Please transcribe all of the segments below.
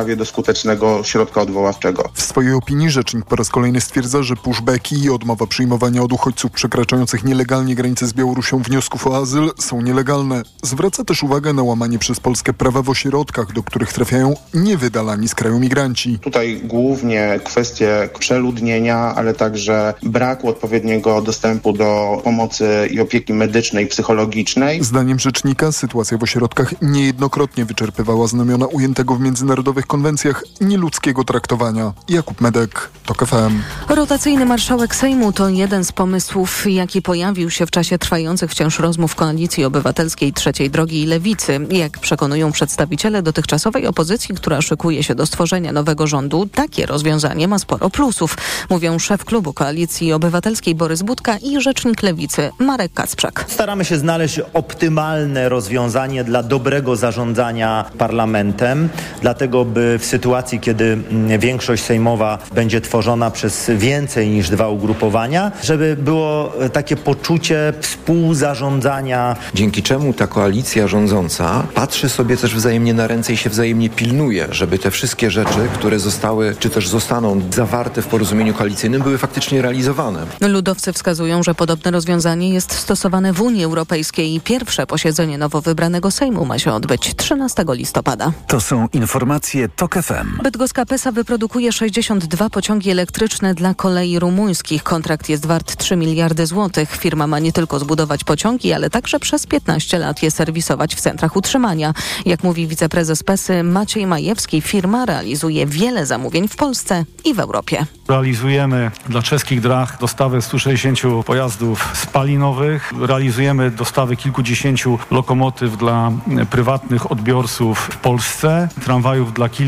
prawie do skutecznego środka odwoławczego. W swojej opinii rzecznik po raz kolejny stwierdza, że pushbacki i odmowa przyjmowania od uchodźców przekraczających nielegalnie granice z Białorusią wniosków o azyl są nielegalne. Zwraca też uwagę na łamanie przez Polskę prawa w ośrodkach, do których trafiają niewydalani z kraju migranci. Tutaj głównie kwestie przeludnienia, ale także braku odpowiedniego dostępu do pomocy i opieki medycznej, psychologicznej. Zdaniem rzecznika sytuacja w ośrodkach niejednokrotnie wyczerpywała znamiona ujętego w międzynarodowych konwencjach nieludzkiego traktowania. Jakub Medek, TOK FM. Rotacyjny marszałek Sejmu to jeden z pomysłów, jaki pojawił się w czasie trwających wciąż rozmów Koalicji Obywatelskiej Trzeciej Drogi i Lewicy. Jak przekonują przedstawiciele dotychczasowej opozycji, która szykuje się do stworzenia nowego rządu, takie rozwiązanie ma sporo plusów, mówią szef klubu Koalicji Obywatelskiej Borys Budka i rzecznik Lewicy Marek Kacprzak. Staramy się znaleźć optymalne rozwiązanie dla dobrego zarządzania parlamentem, dlatego by w sytuacji, kiedy mm, większość sejmowa będzie tworzona przez więcej niż dwa ugrupowania, żeby było e, takie poczucie współzarządzania. Dzięki czemu ta koalicja rządząca patrzy sobie też wzajemnie na ręce i się wzajemnie pilnuje, żeby te wszystkie rzeczy, które zostały, czy też zostaną zawarte w porozumieniu koalicyjnym, były faktycznie realizowane. Ludowcy wskazują, że podobne rozwiązanie jest stosowane w Unii Europejskiej i pierwsze posiedzenie nowo wybranego Sejmu ma się odbyć 13 listopada. To są informacje TOK FM. Bydgoska PESA wyprodukuje 62 pociągi elektryczne dla kolei rumuńskich. Kontrakt jest wart 3 miliardy złotych. Firma ma nie tylko zbudować pociągi, ale także przez 15 lat je serwisować w centrach utrzymania. Jak mówi wiceprezes PESY Maciej Majewski, firma realizuje wiele zamówień w Polsce i w Europie. Realizujemy dla czeskich drach dostawę 160 pojazdów spalinowych. Realizujemy dostawy kilkudziesięciu lokomotyw dla prywatnych odbiorców w Polsce, tramwajów dla kilku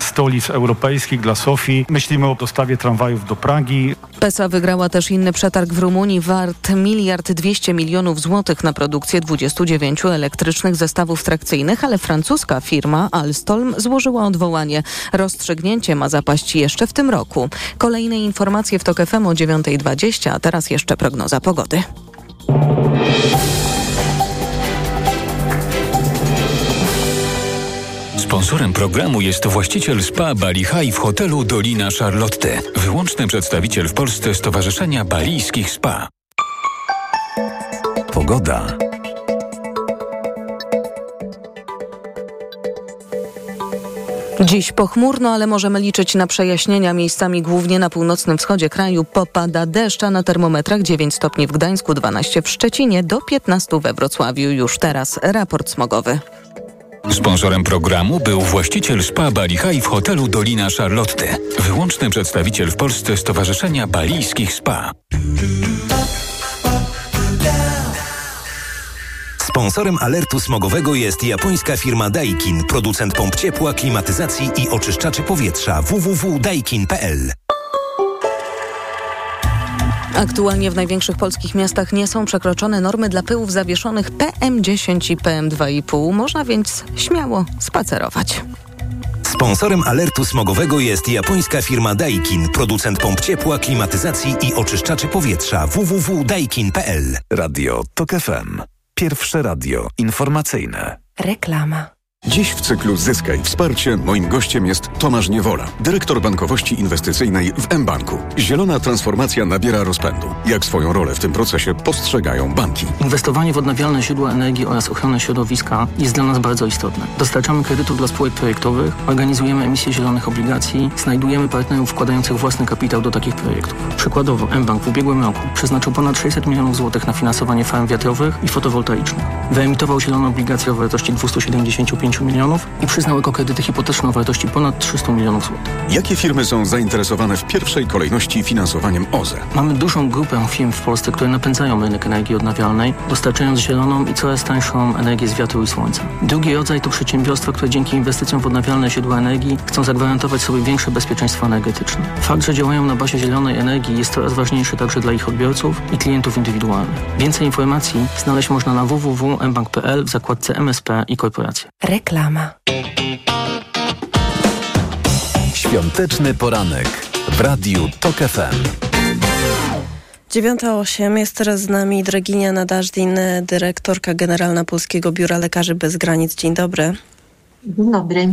stolic europejskich, dla Sofii. Myślimy o dostawie tramwajów do Pragi. PESA wygrała też inny przetarg w Rumunii wart miliard 200 milionów złotych na produkcję 29 elektrycznych zestawów trakcyjnych, ale francuska firma Alstom złożyła odwołanie. Rozstrzygnięcie ma zapaść jeszcze w tym roku. Kolejne informacje w TOK FM o 9.20, a teraz jeszcze prognoza pogody. Sponsorem programu jest właściciel spa Bali High w hotelu Dolina Charlotte. Wyłączny przedstawiciel w Polsce Stowarzyszenia Balijskich Spa. Pogoda. Dziś pochmurno, ale możemy liczyć na przejaśnienia miejscami głównie na północnym wschodzie kraju. Popada deszcz, a na termometrach 9 stopni w Gdańsku, 12 w Szczecinie, do 15 we Wrocławiu. Już teraz raport smogowy. Sponsorem programu był właściciel spa Bali High w hotelu Dolina Charlotte. Wyłączny przedstawiciel w Polsce Stowarzyszenia Balijskich Spa. Sponsorem alertu smogowego jest japońska firma Daikin, producent pomp ciepła, klimatyzacji i oczyszczaczy powietrza www.daikin.pl. Aktualnie w największych polskich miastach nie są przekroczone normy dla pyłów zawieszonych PM10 i PM2,5. Można więc śmiało spacerować. Sponsorem alertu smogowego jest japońska firma Daikin, producent pomp ciepła, klimatyzacji i oczyszczaczy powietrza www.daikin.pl. Radio TOK FM. Pierwsze radio informacyjne. Reklama. Dziś w cyklu Zyskaj Wsparcie moim gościem jest Tomasz Niewola, dyrektor bankowości inwestycyjnej w mBanku. Zielona transformacja nabiera rozpędu. Jak swoją rolę w tym procesie postrzegają banki? Inwestowanie w odnawialne źródła energii oraz ochronę środowiska jest dla nas bardzo istotne. Dostarczamy kredytów dla spółek projektowych, organizujemy emisję zielonych obligacji, znajdujemy partnerów wkładających własny kapitał do takich projektów. Przykładowo mBank w ubiegłym roku przeznaczył ponad 600 milionów złotych na finansowanie farm wiatrowych i fotowoltaicznych. Wyemitował zielone obligacje o wartości 275 milionów i przyznał ekokredyty hipoteczne o wartości ponad 300 milionów złotych. Jakie firmy są zainteresowane w pierwszej kolejności finansowaniem OZE? Mamy dużą grupę firm w Polsce, które napędzają rynek energii odnawialnej, dostarczając zieloną i coraz tańszą energię z wiatru i słońca. Drugi rodzaj to przedsiębiorstwa, które dzięki inwestycjom w odnawialne źródła energii chcą zagwarantować sobie większe bezpieczeństwo energetyczne. Fakt, że działają na bazie zielonej energii jest coraz ważniejszy także dla ich odbiorców i klientów indywidualnych. Więcej informacji znaleźć można na www.mbank.pl w zakładce MSP i korporacje. Reklama. Świąteczny poranek w Radiu TOK FM. 9.08 jest teraz z nami Draginia Nadażdin, dyrektorka generalna Polskiego Biura Lekarzy Bez Granic. Dzień dobry. Dzień dobry.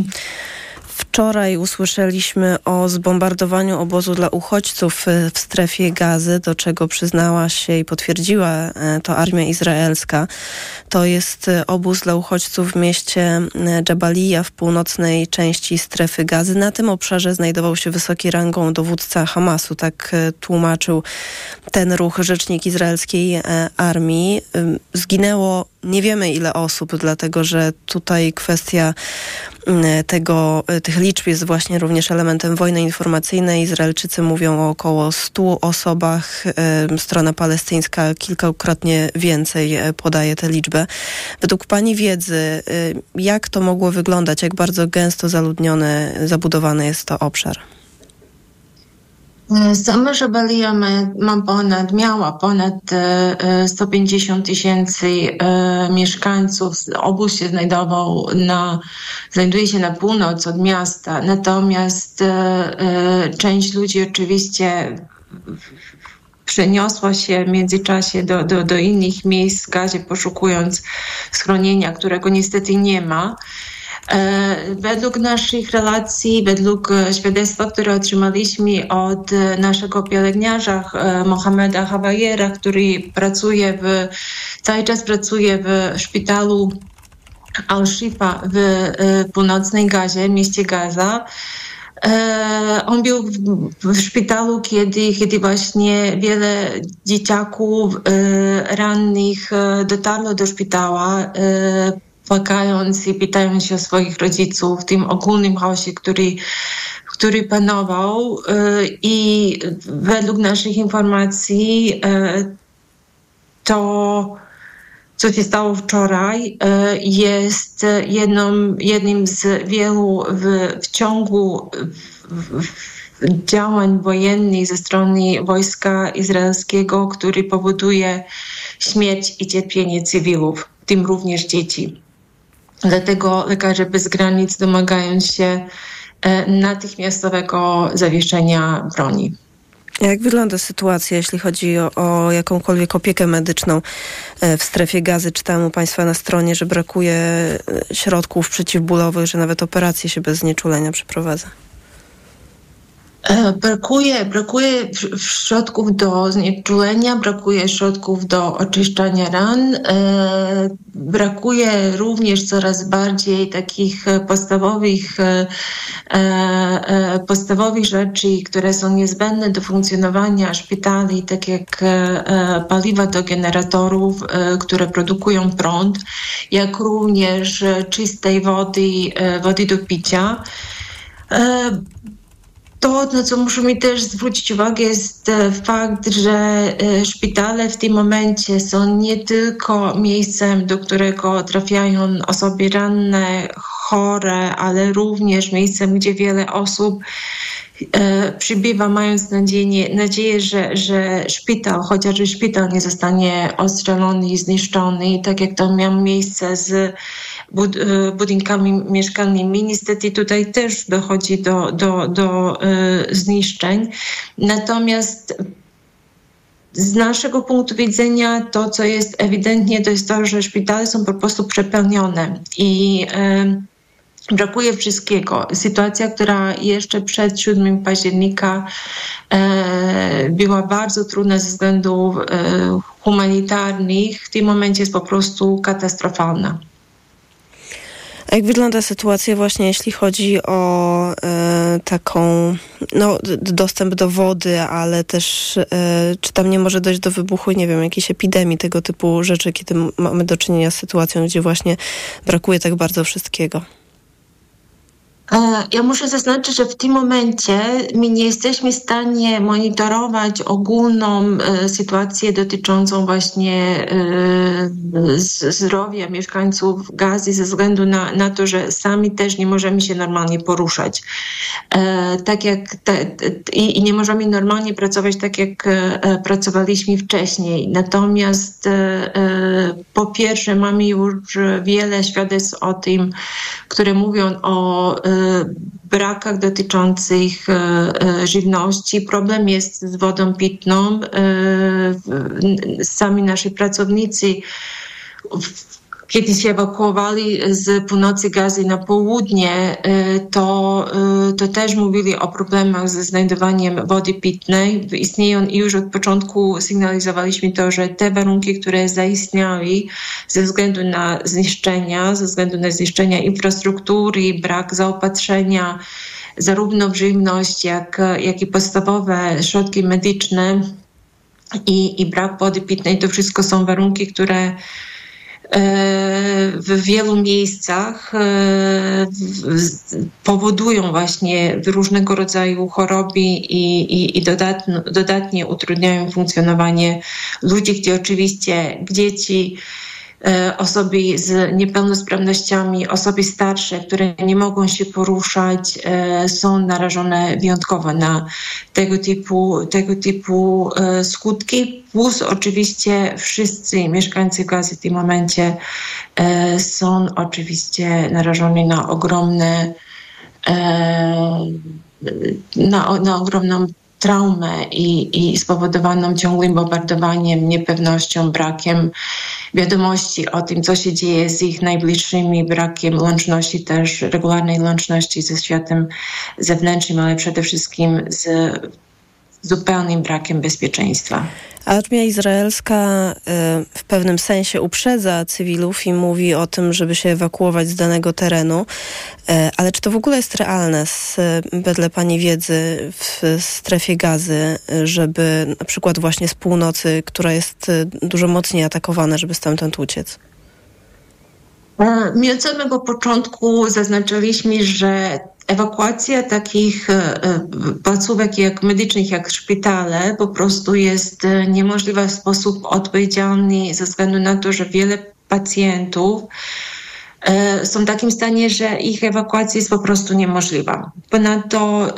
Wczoraj usłyszeliśmy o zbombardowaniu obozu dla uchodźców y, w strefie gazy, do czego przyznała się i potwierdziła y, to armia izraelska. To jest y, obóz dla uchodźców w mieście Jabalia w północnej części strefy gazy. Na tym obszarze znajdował się wysoki rangą dowódca Hamasu, tak tłumaczył ten ruch rzecznik izraelskiej armii. Zginęło nie wiemy ile osób, dlatego że tutaj kwestia tego, tych liczb jest właśnie również elementem wojny informacyjnej. Izraelczycy mówią o około 100 osobach. Strona palestyńska kilkakrotnie więcej y, podaje tę liczbę. Według Pani wiedzy, jak to mogło wyglądać? Jak bardzo gęsto zaludniony, zabudowany jest to obszar? Sama Żabalia ma ponad, miała ponad 150 e, tysięcy e, mieszkańców. Obóz się znajdował na, znajduje się na północ od miasta, natomiast e, część ludzi oczywiście przeniosła się w międzyczasie do, do, do innych miejsc w gazie, poszukując schronienia, którego niestety nie ma. E, według naszych relacji, według e, świadectwa, które otrzymaliśmy od e, naszego pielęgniarza Mohameda Hawajera, który pracuje w, cały czas pracuje w szpitalu Al-Shifa w północnej Gazie, mieście Gaza, on był w, szpitalu, kiedy, kiedy właśnie wiele dzieciaków rannych dotarło do szpitala płakając i pytając się o swoich rodziców w tym ogólnym chaosie, który, który panował. Y, I według naszych informacji y, to, co się stało wczoraj, y, jest jedną, jednym z wielu w, w ciągu w, w, działań wojennych ze strony wojska izraelskiego, który powoduje śmierć i cierpienie cywilów, w tym również dzieci. Dlatego lekarze bez granic domagają się e, natychmiastowego zawieszenia broni. Jak wygląda sytuacja, jeśli chodzi o, o, jakąkolwiek opiekę medyczną e, w strefie gazy? Czytałem u Państwa na stronie, że brakuje e, środków przeciwbólowych, że nawet operacje się bez znieczulenia przeprowadza. E, brakuje, brakuje środków do znieczulenia, brakuje środków do oczyszczania ran, e, brakuje również coraz bardziej takich podstawowych, e, podstawowych rzeczy, które są niezbędne do funkcjonowania szpitali, tak jak paliwa do generatorów, które produkują prąd, jak również czystej wody, wody do picia. To, na co musimy też zwrócić uwagę, jest e, fakt, że e, szpitale w tym momencie są nie tylko miejscem, do którego trafiają osoby ranne, chore, ale również miejscem, gdzie wiele osób e, przybywa, mając nadzieję, nadzieję że, że szpital, chociażby szpital nie zostanie ostrzelony i zniszczony, tak jak to miało miejsce z bud e, budynkami mieszkalnymi. Niestety tutaj też dochodzi do, do, do e, zniszczeń. Natomiast z naszego punktu widzenia to, co jest ewidentnie, to jest to, że szpitale są po prostu przepełnione i e, brakuje wszystkiego. Sytuacja, która jeszcze przed 7 października e, była bardzo trudna ze względów e, humanitarnych, w tym momencie jest po prostu katastrofalna. Jak wygląda sytuacja właśnie jeśli chodzi o e, taką, no, dostęp do wody, ale też e, czy tam nie może dojść do wybuchu, nie wiem, jakiejś epidemii, tego typu rzeczy, kiedy mamy do czynienia z sytuacją, gdzie właśnie brakuje tak bardzo wszystkiego? E, ja muszę zaznaczyć, że w tym momencie my nie jesteśmy w stanie monitorować ogólną e, sytuację dotyczącą właśnie e, zdrowia mieszkańców Gazy ze względu na, na to, że sami też nie możemy się normalnie poruszać. Tak jak te, i, i nie możemy normalnie pracować tak, jak pracowaliśmy wcześniej. Natomiast po pierwsze mamy już wiele świadectw o tym, które mówią o brakach dotyczących e, e, żywności. Problem jest z wodą pitną. E, sami nasi pracownicy kiedy się ewakuowali z północy Gazy na południe, to, to też mówili o problemach ze znajdowaniem wody pitnej. Istnieją już od początku sygnalizowaliśmy to, że te warunki, które zaistniały ze względu na zniszczenia, ze względu na zniszczenia infrastruktury, brak zaopatrzenia, zarówno w żywność, jak, jak i podstawowe środki medyczne i, i brak wody pitnej, to wszystko są warunki, które e, w wielu miejscach e, powodują właśnie różnego rodzaju choroby i, i, i dodatnie utrudniają funkcjonowanie ludzi, gdzie oczywiście dzieci E, osoby z niepełnosprawnościami, osoby starsze, które nie mogą się poruszać, e, są narażone wyjątkowo na tego typu, tego typu e, skutki. Plus oczywiście wszyscy mieszkańcy Gazy w tym momencie są oczywiście narażeni na ogromne na, na ogromną traumę i, i spowodowaną ciągłym bombardowaniem, niepewnością, brakiem wiadomości o tym, co się dzieje z ich najbliższymi, brakiem łączności też, regularnej łączności ze światem zewnętrznym, ale przede wszystkim z zupełnym brakiem bezpieczeństwa. Armia izraelska y, w pewnym sensie uprzedza cywilów i mówi o tym, żeby się ewakuować z danego terenu. Y, ale czy to w ogóle jest realne z wedle Pani wiedzy w strefie gazy, żeby na przykład właśnie z północy, która jest y, dużo mocniej atakowana, żeby stamtąd uciec? My od samego początku zaznaczyliśmy, że ewakuacja takich e, e, placówek jak medycznych, jak szpitale po prostu jest e, niemożliwa w sposób odpowiedzialny ze względu na to, że wiele pacjentów są w takim stanie, że ich ewakuacja jest po prostu niemożliwa. Ponadto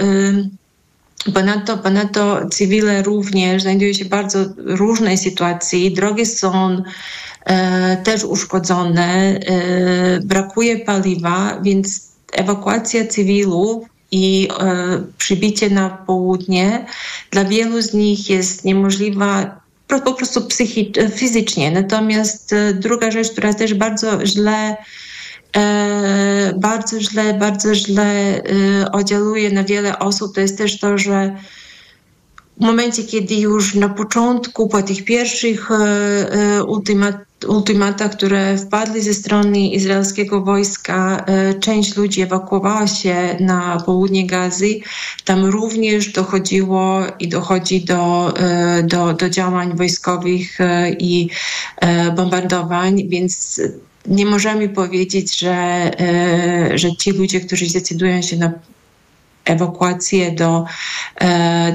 Ponadto, ponadto cywile również znajdują się w bardzo różnej sytuacji. Drogi są e, też uszkodzone, e, brakuje paliwa, więc ewakuacja cywilów i e, przybicie na południe dla wielu z nich jest niemożliwa po prostu psychicznie, fizycznie. Natomiast e, druga rzecz, która też bardzo źle e, bardzo źle, bardzo źle oddziałuje na wiele osób, to jest też to, że w momencie, kiedy już na początku, po tych pierwszych ultimat, ultimata, które wpadli ze strony izraelskiego wojska, e, część ludzi ewakuowała się na południe Gazy. Tam również dochodziło i dochodzi do, e, do, do działań wojskowych e, i bombardowań, więc nie możemy powiedzieć, że, że ci ludzie, którzy zdecydują się na ewakuację do,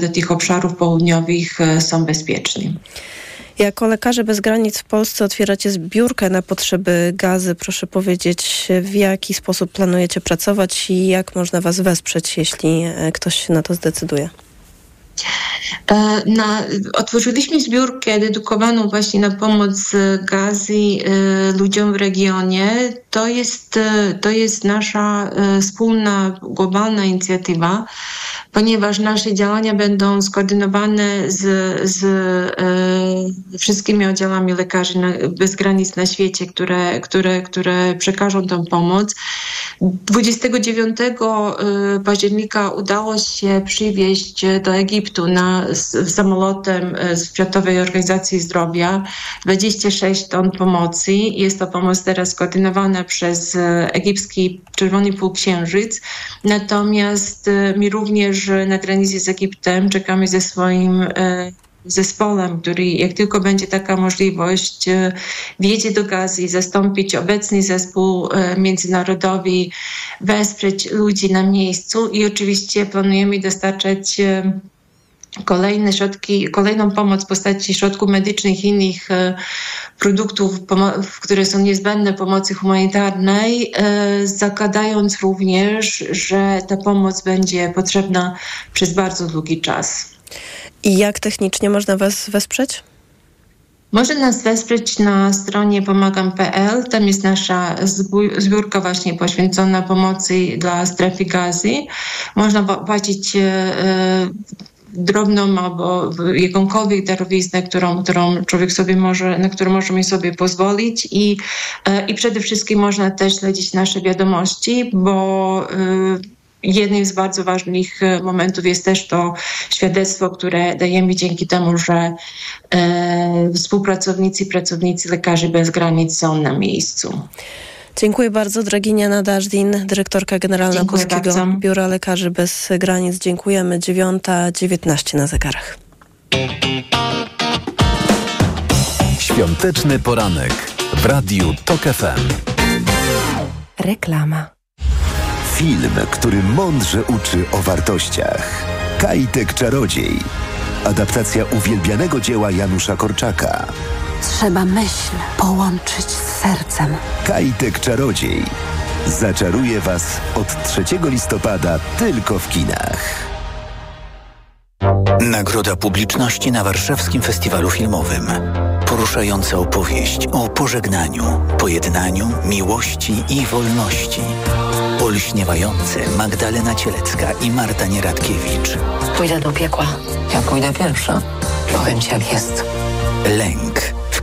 do tych obszarów południowych są bezpieczni. Jako lekarze bez granic w Polsce otwieracie zbiórkę na potrzeby gazy. Proszę powiedzieć, w jaki sposób planujecie pracować i jak można Was wesprzeć, jeśli e, ktoś się na to zdecyduje? E, na, otworzyliśmy zbiórkę dedykowaną właśnie na pomoc gazy e, ludziom w regionie. To jest, to jest nasza wspólna globalna inicjatywa ponieważ nasze działania będą skoordynowane z, z e, wszystkimi oddziałami lekarzy na, bez granic na świecie, które, które, które przekażą tą pomoc. 29 e, października udało się przywieźć do Egiptu na, z, samolotem e, Światowej Organizacji Zdrowia 26 ton pomocy. Jest to pomoc teraz skoordynowana przez e, egipski Czerwony Półksiężyc. Natomiast my również na granicy z Egiptem czekamy ze swoim e, zespołem, który jak tylko będzie taka możliwość, e, wjedzie do Gazy i zastąpić obecny zespół e, międzynarodowy, wesprzeć ludzi na miejscu i oczywiście planujemy dostarczać kolejne środki, kolejną pomoc w postaci środków medycznych i innych e, produktów, które są niezbędne pomocy humanitarnej, e, zakładając również, że ta pomoc będzie potrzebna przez bardzo długi czas. I jak technicznie można Was wesprzeć? Może nas wesprzeć na stronie pomagam.pl. Tam jest nasza zbiórka właśnie poświęcona pomocy dla strefy gazy. Można płacić e, drobną albo jakąkolwiek darowiznę, którą, którą człowiek sobie może, na którą możemy sobie pozwolić i, i przede wszystkim można też śledzić nasze wiadomości, bo jednym z bardzo ważnych momentów jest też to świadectwo, które dajemy dzięki temu, że e, współpracownicy pracownicy Lekarzy Bez Granic są na miejscu. Dziękuję bardzo. Draginiana Dażdin, dyrektorka generalna Dziękuję Polskiego bardzo. Biura Lekarzy Bez Granic. Dziękujemy. 9.19 na zegarach. Świąteczny poranek w Radiu TOK FM. Reklama. Film, który mądrze uczy o wartościach. Kajtek Czarodziej. Adaptacja uwielbianego dzieła Janusza Korczaka. Trzeba myśl połączyć z sercem. Kajtek Czarodziej. Zaczaruje Was od 3 listopada tylko w kinach. Nagroda publiczności na Warszawskim Festiwalu Filmowym. Poruszająca opowieść o pożegnaniu, pojednaniu, miłości i wolności. Olśniewające Magdalena Cielecka i Marta Nieradkiewicz. Pójdę do piekła. Ja pójdę pierwsza. Powiem ci jak jest. Lęk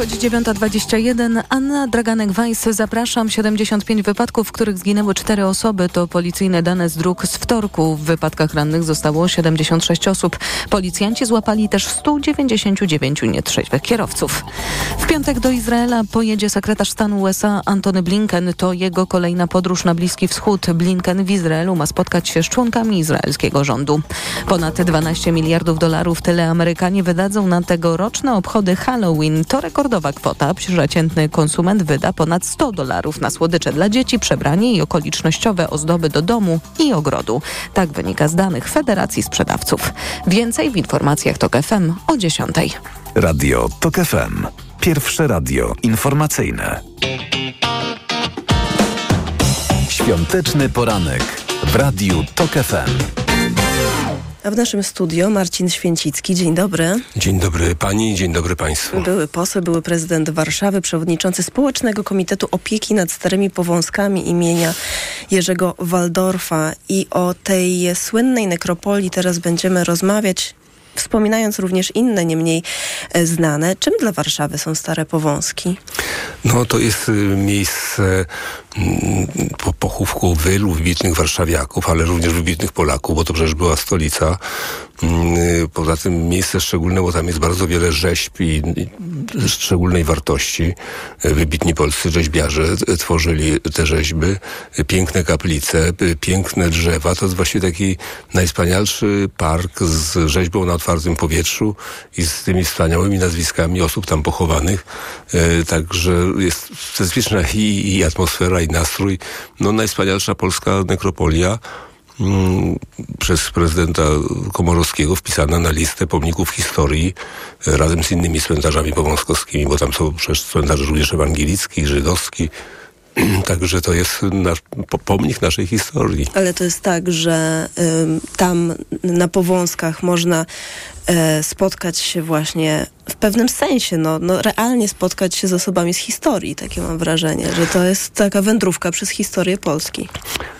Dochodzi 9.21. Anna Draganek-Weiss, zapraszam. 75 wypadków, w których zginęły cztery osoby. To policyjne dane z dróg z wtorku. W wypadkach rannych zostało 76 osób. Policjanci złapali też 199 nietrzeźwych kierowców. W piątek do Izraela pojedzie sekretarz stanu USA Antony Blinken. To jego kolejna podróż na Bliski Wschód. Blinken w Izraelu ma spotkać się z członkami izraelskiego rządu. Ponad 12 miliardów dolarów tyle Amerykanie wydadzą na tegoroczne obchody Halloween. To rekordowa kwota. Przeciętny konsument wyda ponad 100 dolarów na słodycze dla dzieci, przebranie i okolicznościowe ozdoby do domu i ogrodu. Tak wynika z danych Federacji Sprzedawców. Więcej w informacjach TOK FM o 10. Radio TOK FM. Pierwsze radio informacyjne. Świąteczny poranek w Radiu TOK FM. A w naszym studio Marcin Święcicki. Dzień dobry. Dzień dobry pani, dzień dobry państwu. Były poseł, były prezydent Warszawy, przewodniczący Społecznego Komitetu Opieki nad Starymi Powązkami imienia Jerzego Waldorfa. I o tej słynnej nekropolii teraz będziemy rozmawiać wspominając również inne, nie mniej e, znane. Czym dla Warszawy są Stare Powązki? No to jest y, miejsce pochówku wielu wybitnych warszawiaków, ale również wybitnych Polaków, bo to przecież była stolica. Mm, y, Poza tym miejsce szczególne, bo tam jest bardzo wiele rzeźb i szczególnej wartości. Y, Wybitni polscy rzeźbiarze y, tworzyli te rzeźby. Piękne kaplice, piękne drzewa. To jest właściwie taki najwspanialszy park z rzeźbą na otwartym powietrzu i z tymi wspaniałymi nazwiskami osób tam pochowanych. Także jest specyficzna i, i atmosfera, i nastrój. No najwspanialsza polska nekropolia mm, przez prezydenta Komorowskiego wpisana na listę pomników historii e, razem z innymi cmentarzami powązkowskimi, bo tam są przecież cmentarze również ewangelicki, żydowski. Także to jest nasz, po- pomnik naszej historii. Ale to jest tak, że ym, tam na Powązkach można spotkać się właśnie w pewnym sensie, no, no realnie spotkać się z osobami z historii, takie mam wrażenie, że to jest taka wędrówka przez historię Polski.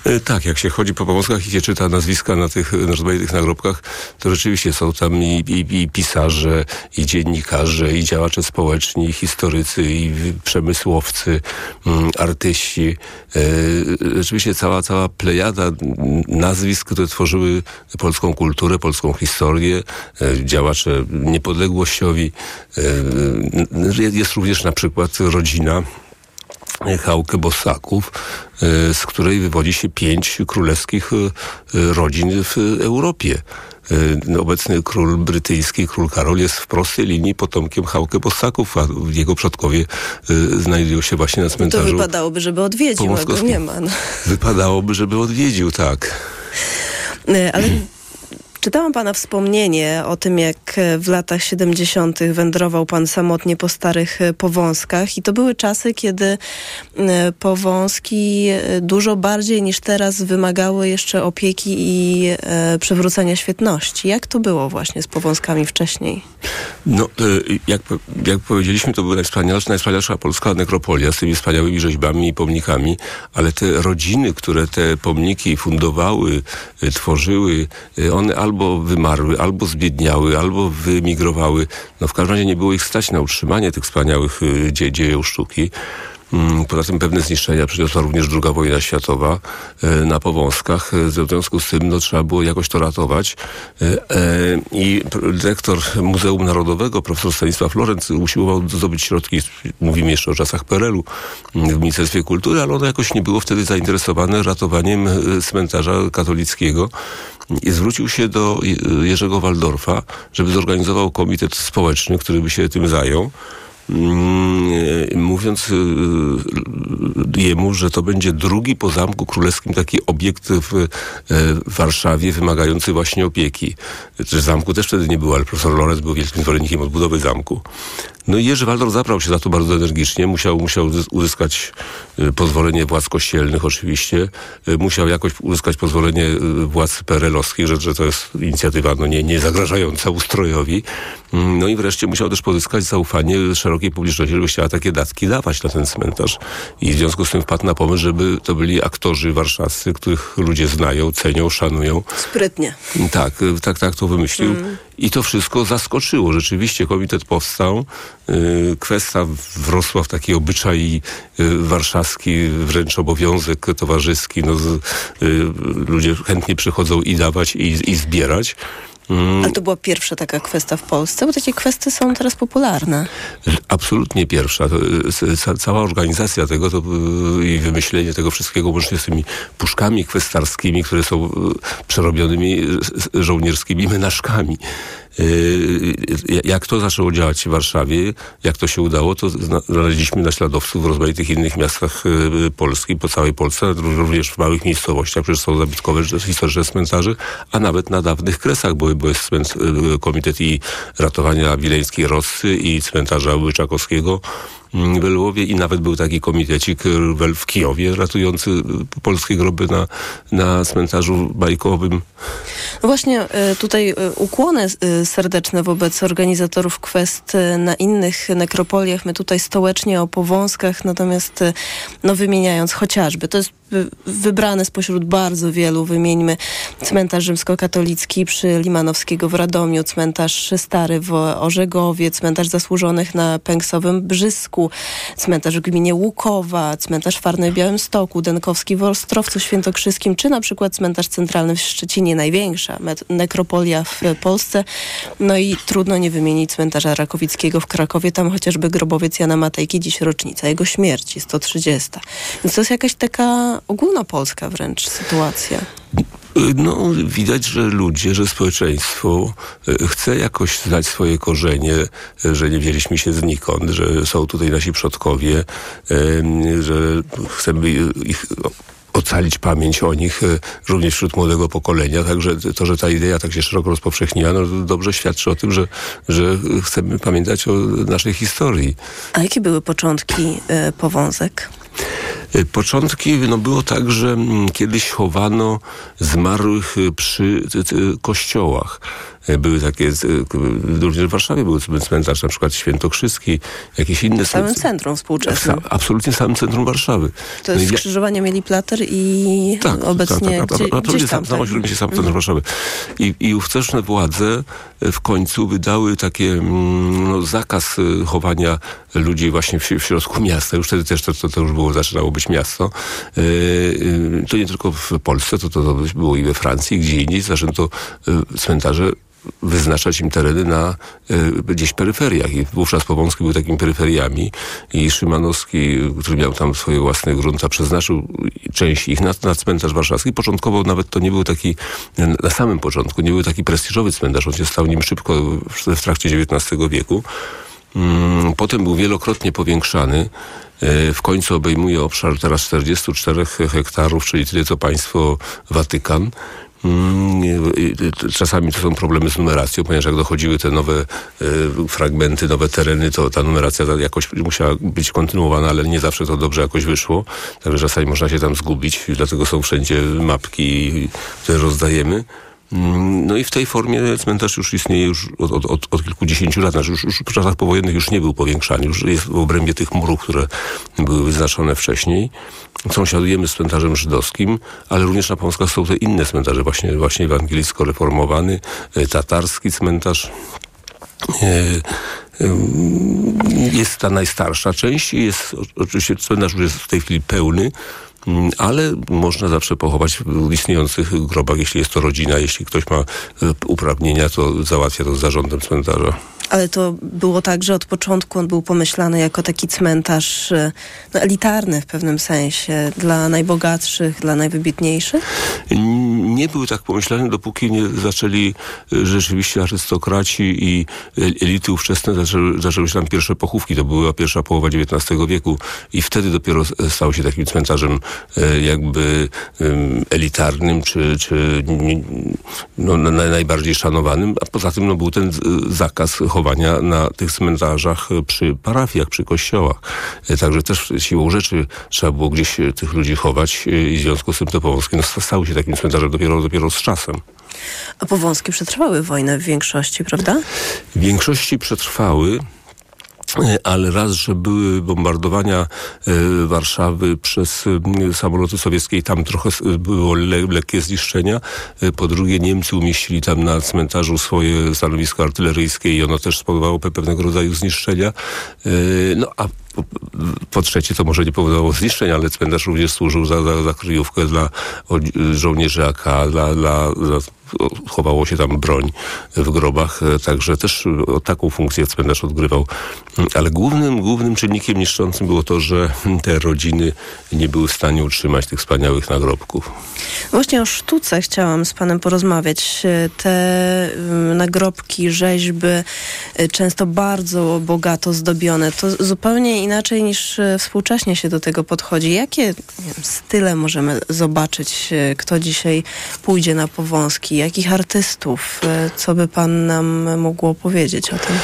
E, Tak, jak się chodzi po Powązkach i się czyta nazwiska na tych na nagrobkach, to rzeczywiście są tam i, i, i pisarze, i dziennikarze, i działacze społeczni, i historycy, i przemysłowcy, mm, artyści. E, Rzeczywiście cała, cała plejada nazwisk, które tworzyły polską kulturę, polską historię, e, działacze niepodległościowi. E, Jest również na przykład rodzina chałkę Bossaków, z której wywodzi się pięć królewskich rodzin w Europie. Obecny król brytyjski, król Karol, jest w prostej linii potomkiem Chałkę Bossaków, a jego przodkowie znajdują się właśnie na cmentarzu. To wypadałoby, żeby odwiedził, a go nie ma. No. Wypadałoby, żeby odwiedził, tak. Ale Czytałam Pana wspomnienie o tym, jak w latach 70. wędrował Pan samotnie po starych powązkach i to były czasy, kiedy powązki dużo bardziej niż teraz wymagały jeszcze opieki i e, przywrócenia świetności. Jak to było właśnie z powązkami wcześniej? No, jak, jak powiedzieliśmy, to była najwspanialsza, najwspanialsza polska nekropolia z tymi wspaniałymi rzeźbami i pomnikami, ale te rodziny, które te pomniki fundowały, tworzyły, one albo wymarły, albo zbiedniały, albo wyemigrowały. No w każdym razie nie było ich stać na utrzymanie tych wspaniałych dzie dziejów sztuki. Poza tym pewne zniszczenia przyniosła również II wojna światowa na Powązkach. W związku z tym no, trzeba było jakoś to ratować. I dyrektor Muzeum Narodowego, profesor Stanisław Lorenz, usiłował zdobyć środki, mówimy jeszcze o czasach PRL-u, w Ministerstwie Kultury, ale ono jakoś nie było wtedy zainteresowane ratowaniem cmentarza katolickiego i zwrócił się do Jerzego Waldorfa, żeby zorganizował komitet społeczny, który by się tym zajął mówiąc jemu, że to będzie drugi po Zamku Królewskim taki obiekt w Warszawie wymagający właśnie opieki. Że zamku też wtedy nie było, ale profesor Lorenz był wielkim zwolennikiem odbudowy zamku. No i Jerzy Waldor zabrał się za to bardzo energicznie. Musiał, musiał uzyskać pozwolenie władz kościelnych oczywiście. Musiał jakoś uzyskać pozwolenie władz PRL-owskich, że, że to jest inicjatywa no, nie, nie zagrażająca ustrojowi. No i wreszcie musiał też pozyskać zaufanie szerokiej publiczności, żeby chciała takie datki dawać na ten cmentarz. I w związku z tym wpadł na pomysł, żeby to byli aktorzy warszawscy, których ludzie znają, cenią, szanują. Sprytnie. Tak, tak, tak to wymyślił. Mm. I to wszystko zaskoczyło. Rzeczywiście komitet powstał. Kwestia wrosła w taki obyczaj warszawski, wręcz obowiązek towarzyski. No, ludzie chętnie przychodzą i dawać, i, i zbierać. Ale to była pierwsza taka kwestia w Polsce, bo takie kwestie są teraz popularne. Absolutnie pierwsza. Cała organizacja tego to, i wymyślenie tego wszystkiego, łącznie z tymi puszkami kwestarskimi, które są przerobionymi żołnierskimi menażkami. Jak to zaczęło działać w Warszawie, jak to się udało, to znaleźliśmy naśladowców w rozmaitych innych miastach Polski, po całej Polsce, również w małych miejscowościach, przecież są zabytkowe historyczne cmentarze, a nawet na dawnych kresach, bo jest komitet i ratowania wileńskiej Rossy i cmentarza Łyczakowskiego w Lwowie i nawet był taki komitecik w Kijowie ratujący polskie groby na, na cmentarzu bajkowym. No właśnie tutaj ukłony serdeczne wobec organizatorów kwest na innych nekropoliach. My tutaj stołecznie o powązkach, natomiast no wymieniając chociażby, to jest wybrane spośród bardzo wielu, wymieńmy cmentarz rzymskokatolicki przy Limanowskiego w Radomiu, cmentarz stary w Orzegowie, cmentarz zasłużonych na Pęksowym Brzysku, cmentarz w gminie Łukowa, cmentarz Farny w Białymstoku, Denkowski w Ostrowcu Świętokrzyskim, czy na przykład cmentarz centralny w Szczecinie, największa nekropolia w Polsce. No i trudno nie wymienić cmentarza Rakowickiego w Krakowie, tam chociażby grobowiec Jana Matejki, dziś rocznica jego śmierci, 130. Więc to jest jakaś taka ogólnopolska wręcz sytuacja. No, widać, że ludzie, że społeczeństwo chce jakoś znać swoje korzenie, że nie wzięliśmy się znikąd, że są tutaj nasi przodkowie, że chcemy ich ocalić pamięć o nich również wśród młodego pokolenia. Także to, że ta idea tak się szeroko rozpowszechniła, no dobrze świadczy o tym, że, że chcemy pamiętać o naszej historii. A jakie były początki y, powązek? Początki no, było tak, że kiedyś chowano zmarłych przy kościołach. Były takie, również w Warszawie były cmentarze, na przykład Świętokrzyski, jakieś inne. W samym centrum współczesnym. absolutnie w samym centrum Warszawy. To jest no skrzyżowanie Mieli Plater i tak, obecnie tak, tak, gdzie, absolutnie gdzieś tam. Sam, tak. się sam centrum Warszawy. I, I ówczesne władze w końcu wydały takie no, zakaz chowania ludzi właśnie w, w środku miasta. Już wtedy też to, to, to już było, zaczynało być miasto. To nie tylko w Polsce, to, to, było i we Francji, gdzie indziej zaczęto cmentarze wyznaczać im tereny na y, gdzieś peryferiach. I wówczas Powązki był takimi peryferiami i Szymanowski, który miał tam swoje własne grunta, przeznaczył część ich na, na cmentarz warszawski. Początkowo nawet to nie był taki, na samym początku, nie był taki prestiżowy cmentarz. On się stał nim szybko w, w trakcie XIX wieku. Mm, potem był wielokrotnie powiększany. W końcu obejmuje obszar teraz 44 hektarów, czyli tyle co państwo Watykan. Mm, czasami to są problemy z numeracją, ponieważ jak dochodziły te nowe e, fragmenty, nowe tereny, to ta numeracja jakoś musiała być kontynuowana, ale nie zawsze to dobrze jakoś wyszło. Także czasami można się tam zgubić, dlatego są wszędzie mapki, które rozdajemy. Mm, no i w tej formie cmentarz już istnieje już od, od, od, od kilkudziesięciu lat. Znaczy już, już w czasach powojennych już nie był powiększany, już jest w obrębie tych murów, które były wyznaczone wcześniej. Sąsiadujemy z cmentarzem żydowskim, ale również na Pomskach są te inne cmentarze, właśnie, właśnie ewangelicko-reformowany, e, tatarski cmentarz. E, jest ta najstarsza część i jest oczywiście cmentarz już jest w tej chwili pełny, ale można zawsze pochować w istniejących grobach, jeśli jest to rodzina, jeśli ktoś ma e, uprawnienia, to załatwia to z zarządem cmentarza. Ale to było tak, że od początku on był pomyślany jako taki cmentarz e, no, elitarny w pewnym sensie, dla najbogatszych, dla najwybitniejszych? Nie był tak pomyślany, dopóki nie zaczęli e, rzeczywiście arystokraci i elity ówczesne zaczęły, zaczęły się tam pierwsze pochówki. To była pierwsza połowa XIX wieku i wtedy dopiero stał się takim cmentarzem e, jakby elitarnym, czy, czy no, najbardziej szanowanym, a poza tym no, był ten zakaz na tych cmentarzach przy parafiach, przy kościołach. E, także też siłą rzeczy trzeba było gdzieś e, tych ludzi chować e, i w związku z tym te Powązkie no, stały się takim cmentarzem dopiero, dopiero z czasem. A Powązkie przetrwały wojnę w większości, prawda? W większości przetrwały ale raz, że były bombardowania e, Warszawy przez e, samoloty sowieckie i tam trochę było le lekkie zniszczenia. E, po drugie Niemcy umieścili tam na cmentarzu swoje stanowisko artyleryjskie i ono też spowodowało pewnego rodzaju zniszczenia. No a po, po, trzecie, to może nie powodowało zniszczeń, ale cmentarz również służył za, za, za kryjówkę dla żołnierzy AK, dla, dla, dla chowało się tam broń w grobach, e, także też e, taką funkcję cmentarz odgrywał. Ale głównym, głównym czynnikiem niszczącym było to, że te rodziny nie były w stanie utrzymać tych wspaniałych nagrobków. Właśnie o sztuce chciałam z panem porozmawiać. E, te nagrobki, rzeźby, często bardzo bogato zdobione, to zupełnie inaczej niż współcześnie się do tego podchodzi. Jakie wiem, style możemy zobaczyć, kto dzisiaj pójdzie na powązki? jakich artystów? E, co by pan nam mógł powiedzieć o tym?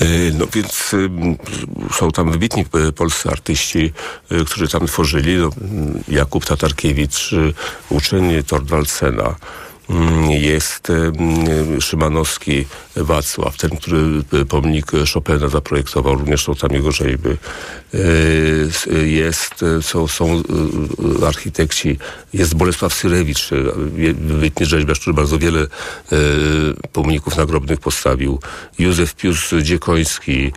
E, no więc są tam wybitni e, polscy artyści, którzy tam tworzyli. No, Jakub Tatarkiewicz, uczeń Torwald Sena, Mm, jest Szymanowski Wacław, ten, który e, pomnik Chopina zaprojektował, również są tam jego rzeźby. E, jest, e, są, są architekci, jest Bolesław Syrewicz, wybitny rzeźbiarz, który bardzo wiele pomników nagrobnych postawił. Józef Pius Dziekoński,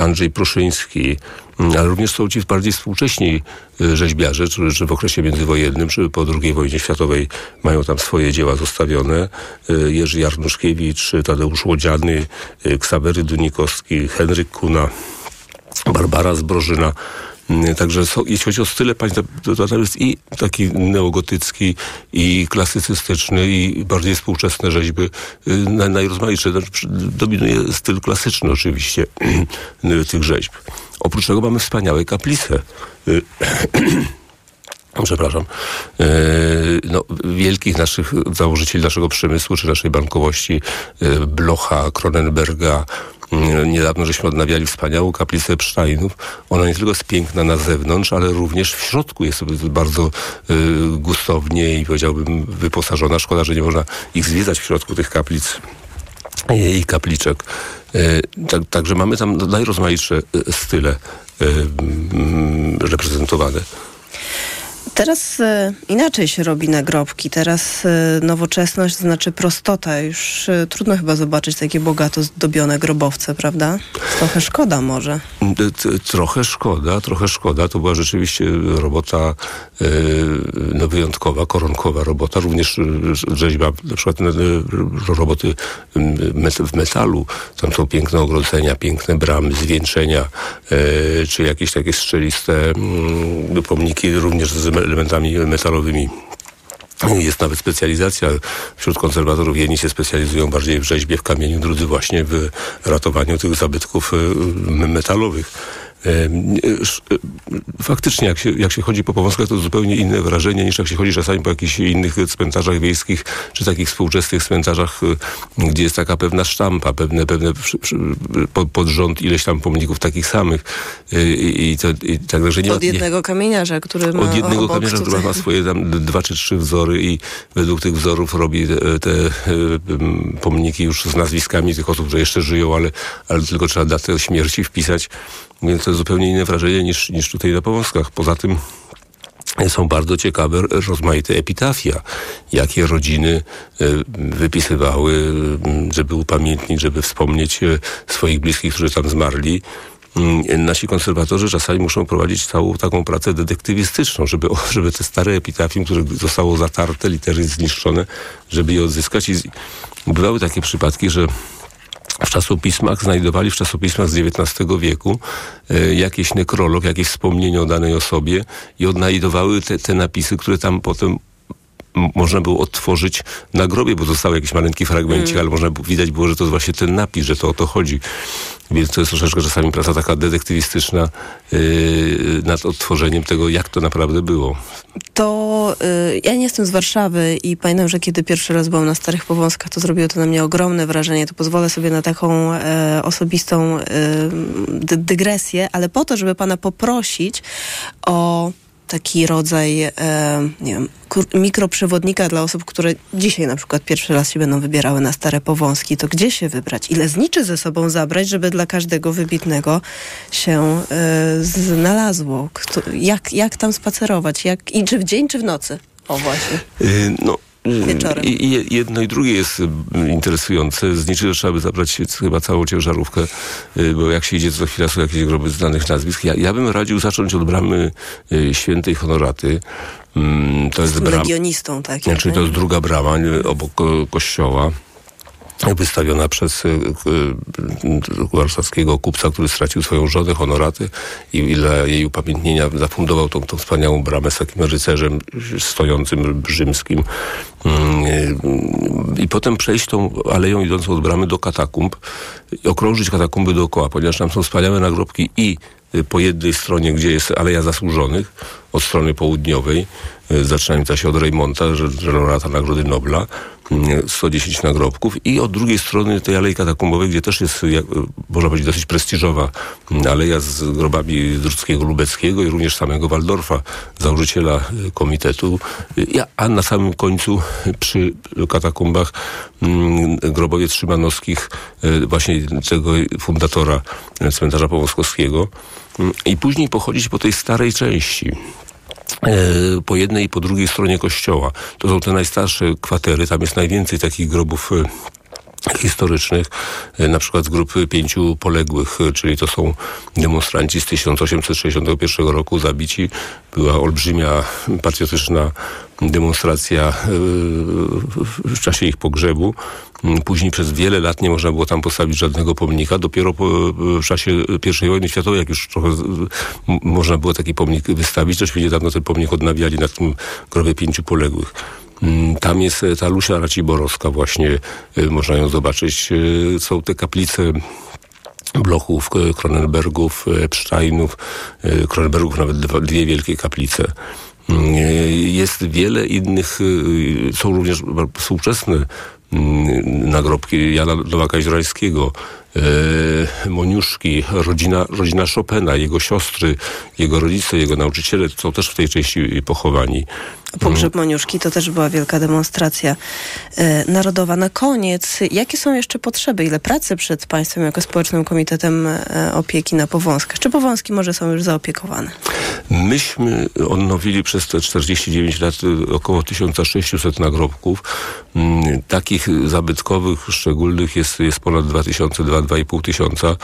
Andrzej Pruszyński, Mm, ale również są ci bardziej współcześni y, rzeźbiarze, którzy w okresie międzywojennym, czy po II wojnie światowej mają tam swoje dzieła zostawione. Y, Jerzy Jarnuszkiewicz, Tadeusz Łodziany, y, Ksawery Dunikowski, Henryk Kuna, Barbara Zbrożyna. Mm, także są, jeśli chodzi o style państwa, to, to jest i taki neogotycki, i klasycystyczny, i bardziej współczesne rzeźby, najrozmaitsze. Znaczy, dominuje styl klasyczny oczywiście tych rzeźb. Oprócz tego mamy wspaniałe kaplice. Y, przepraszam, y, no, wielkich naszych założycieli naszego przemysłu, czy naszej bankowości, y, Blocha, Kronenberga, Niedawno żeśmy odnawiali wspaniałą kaplicę Psztajnów. Ona nie tylko jest piękna na zewnątrz, ale również w środku jest bardzo gustownie i powiedziałbym wyposażona. Szkoda, że nie można ich zwiedzać w środku tych kaplic i kapliczek. E, tak, także mamy tam najrozmaitsze e, style reprezentowane Teraz e, inaczej się robi nagrobki. Teraz e, nowoczesność znaczy prostota. Już e, trudno chyba zobaczyć takie bogato zdobione grobowce, prawda? Trochę szkoda może. Trochę szkoda, trochę szkoda. To była rzeczywiście robota no, wyjątkowa, koronkowa robota. Również rzeźba, na przykład roboty w metalu. Tam są piękne ogrodzenia, piękne bramy, zwieńczenia, czy jakieś takie strzeliste mm, pomniki również z elementami metalowymi. Jest nawet specjalizacja wśród konserwatorów. Jedni się specjalizują bardziej w rzeźbie w kamieniu, drudzy właśnie w ratowaniu tych zabytków y, metalowych. E, faktycznie, jak się, jak się chodzi po Powązkach, to zupełnie inne wrażenie niż jak się chodzi czasami po jakichś innych cmentarzach wiejskich, czy takich współczesnych cmentarzach, e, gdzie jest taka pewna sztampa, pewne, pewne pod, rząd ileś tam pomników takich samych. E, I, i, to, i tak, że nie Od jednego nie, kamieniarza, który ma Od jednego kamieniarza, który ma swoje tam dwa czy trzy wzory i według tych wzorów robi te, te pomniki już z nazwiskami tych osób, które jeszcze żyją, ale, ale tylko trzeba datę śmierci wpisać. Więc to jest zupełnie inne wrażenie niż, niż tutaj na Powązkach. Poza tym są bardzo ciekawe, rozmaite epitafia, jakie rodziny e, wypisywały, żeby upamiętnić, żeby wspomnieć e, swoich bliskich, którzy tam zmarli. Mm, nasi konserwatorzy czasami muszą prowadzić całą taką pracę detektywistyczną, żeby, żeby te stare epitafium, które zostało zatarte, litery zniszczone, żeby je odzyskać. I bywały takie przypadki, że w czasopismach, znajdowali w czasopismach z XIX wieku e, jakiś nekrolog, jakieś wspomnienie o danej osobie i odnajdowały te, te napisy, które tam potem można było odtworzyć na grobie, bo został jakiś maleńki fragmencik, mm. ale można było, widać było, że to jest właśnie ten napis, że to o to chodzi. Więc to jest troszeczkę czasami praca taka detektywistyczna yy, nad odtworzeniem tego, jak to naprawdę było. To yy, ja nie jestem z Warszawy i pamiętam, że kiedy pierwszy raz byłam na Starych Powązkach, to zrobiło to na mnie ogromne wrażenie. To pozwolę sobie na taką e, osobistą e, dygresję, ale po to, żeby pana poprosić o taki rodzaj, e, nie wiem, mikroprzewodnika dla osób, które dzisiaj na przykład pierwszy raz się będą wybierały na stare powązki, to gdzie się wybrać? Ile zniczy ze sobą zabrać, żeby dla każdego wybitnego się e, znalazło? Kto, jak, jak tam spacerować? Jak, I czy w dzień, czy w nocy? O właśnie. Yy, no wieczorem. I, jedno i drugie jest mm, interesujące. Z niczego trzeba by zabrać chyba całą ciężarówkę, y, bo jak się idzie, co chwila są jakieś groby znanych nazwisk. Ja, ja bym radził zacząć od bramy y, świętej Honoraty. Mm, to jest brama. Legionistą, tak? Znaczy to jest druga brama y, obok kościoła wystawiona przez y, y, warszawskiego kupca, który stracił swoją żonę, honoraty i dla jej upamiętnienia zafundował tą, tą wspaniałą bramę z takim rycerzem stojącym rzymskim. Mm, y, I potem przejść tą aleją idącą od bramy do katakumb i okrążyć katakumby dookoła, ponieważ tam są wspaniałe nagrobki i po jednej stronie, gdzie jest Aleja Zasłużonych, od strony południowej, zaczynająca się od Reymonta, laureata Nagrody Nobla, 110 nagrobków i od drugiej strony tej Alei Katakumbowej, gdzie też jest, jak, można powiedzieć, dosyć prestiżowa aleja z grobami Druckiego Lubeckiego i również samego Waldorfa, założyciela y, komitetu, a na samym końcu przy katakumbach mm, grobowiec Szymanowskich, y, właśnie tego fundatora cmentarza Połoskowskiego i później pochodzić po tej starej części po jednej i po drugiej stronie kościoła. To są te najstarsze kwatery, tam jest najwięcej takich grobów e, historycznych, e, na przykład z grupy pięciu poległych, czyli to są demonstranci z 1861 roku zabici. Była olbrzymia patriotyczna demonstracja w czasie ich pogrzebu. Później przez wiele lat nie można było tam postawić żadnego pomnika. Dopiero w czasie I wojny światowej, jak już trochę można było taki pomnik wystawić, też niedawno ten pomnik odnawiali na tym grobie pięciu poległych. Mm, tam jest ta Lusia Raciborowska właśnie, y, można ją zobaczyć. Y, są te kaplice Blochów, Kronenbergów, Epsteinów, Kronenbergów nawet dwie wielkie kaplice. Mm, jest wiele innych, są również współczesne Mm, nagrobki Jana Nowaka-Izraelskiego, e, Moniuszki, rodzina, rodzina Chopina, jego siostry, jego rodzice, jego nauczyciele są też w tej części pochowani. Pogrzeb Moniuszki. To też była wielka demonstracja e, narodowa. Na koniec, jakie są jeszcze potrzeby? Ile pracy przed państwem jako Społecznym Komitetem e, Opieki na Powązkach? Czy Powązki może są już zaopiekowane? Myśmy odnowili przez te 49 lat y, około 1600 nagrobków. Mm, Takich zabytkowych, szczególnych jest, jest ponad 2000, 2-2,5 tysiąca.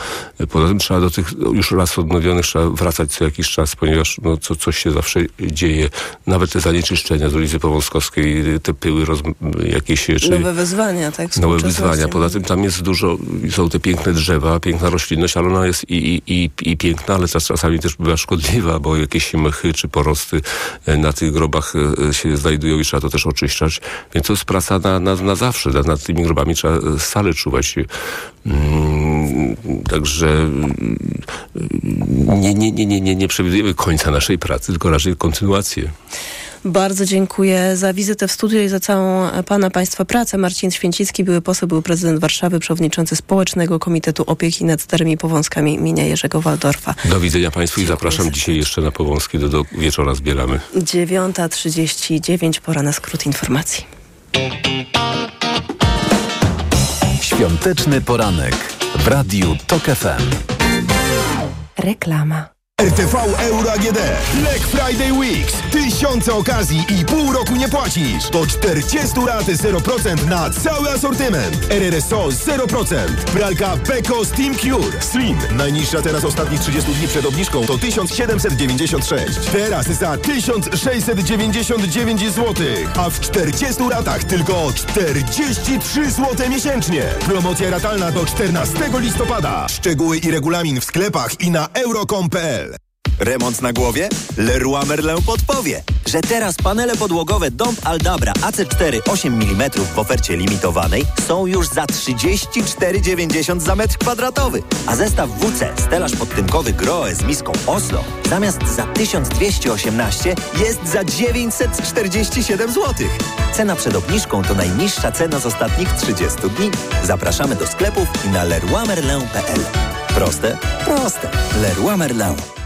Poza tym trzeba do tych już raz odnowionych trzeba wracać co jakiś czas, ponieważ no, co, coś się zawsze dzieje. Nawet te zanieczyszczenia z ulicy Powązkowskiej, te pyły roz, jakieś... Czy, Nowe wyzwania, tak? Nowe wyzwania. Poza tym tam jest dużo, są te piękne drzewa, piękna roślinność, ale ona jest i, i, i, i piękna, ale czas, czasami też bywa szkodliwa, bo jakieś mchy czy porosty e, na tych grobach e, się znajdują i trzeba to też oczyszczać. Więc to jest praca na, na, na zawsze. Nad, nad tymi grobami trzeba e, stale czuwać. Mm, Także mm, nie, nie, nie, nie, nie, nie przewidujemy końca naszej pracy, tylko raczej kontynuację. Bardzo dziękuję za wizytę w studiu i za całą Pana Państwa pracę. Marcin Święcicki, były poseł, był prezydent Warszawy, przewodniczący Społecznego Komitetu Opieki nad Starymi Powązkami imienia Jerzego Waldorfa. Do widzenia Państwu i zapraszam dzisiaj jeszcze na Powązki, do, do wieczora zbieramy. 9.39, pora na skrót informacji. Świąteczny poranek w Radiu TOK FM. Reklama. RTV Euro AGD. Black Friday Weeks. Tysiące okazji i pół roku nie płacisz. Do 40 raty 0% na cały asortyment. RRSO 0%. Pralka Beko Steam Cure. Slim. Najniższa teraz ostatnich 30 dni przed obniżką to 1796. Teraz za 1699 zł. A w 40 ratach tylko 43 zł miesięcznie. Promocja ratalna do 14 listopada. Szczegóły i regulamin w sklepach i na euro.com.pl. Remont na głowie? Leroy Merlin podpowie, że teraz panele podłogowe Dom Aldabra AC4 8 mm w ofercie limitowanej są już za 34,90 za metr kwadratowy, a zestaw WC stelaż podtynkowy Groe z miską Oslo zamiast za 1218 jest za 947 zł. Cena przed obniżką to najniższa cena z ostatnich 30 dni. Zapraszamy do sklepów i na leroymerlin.pl. Proste? Proste. Leroy Merlin.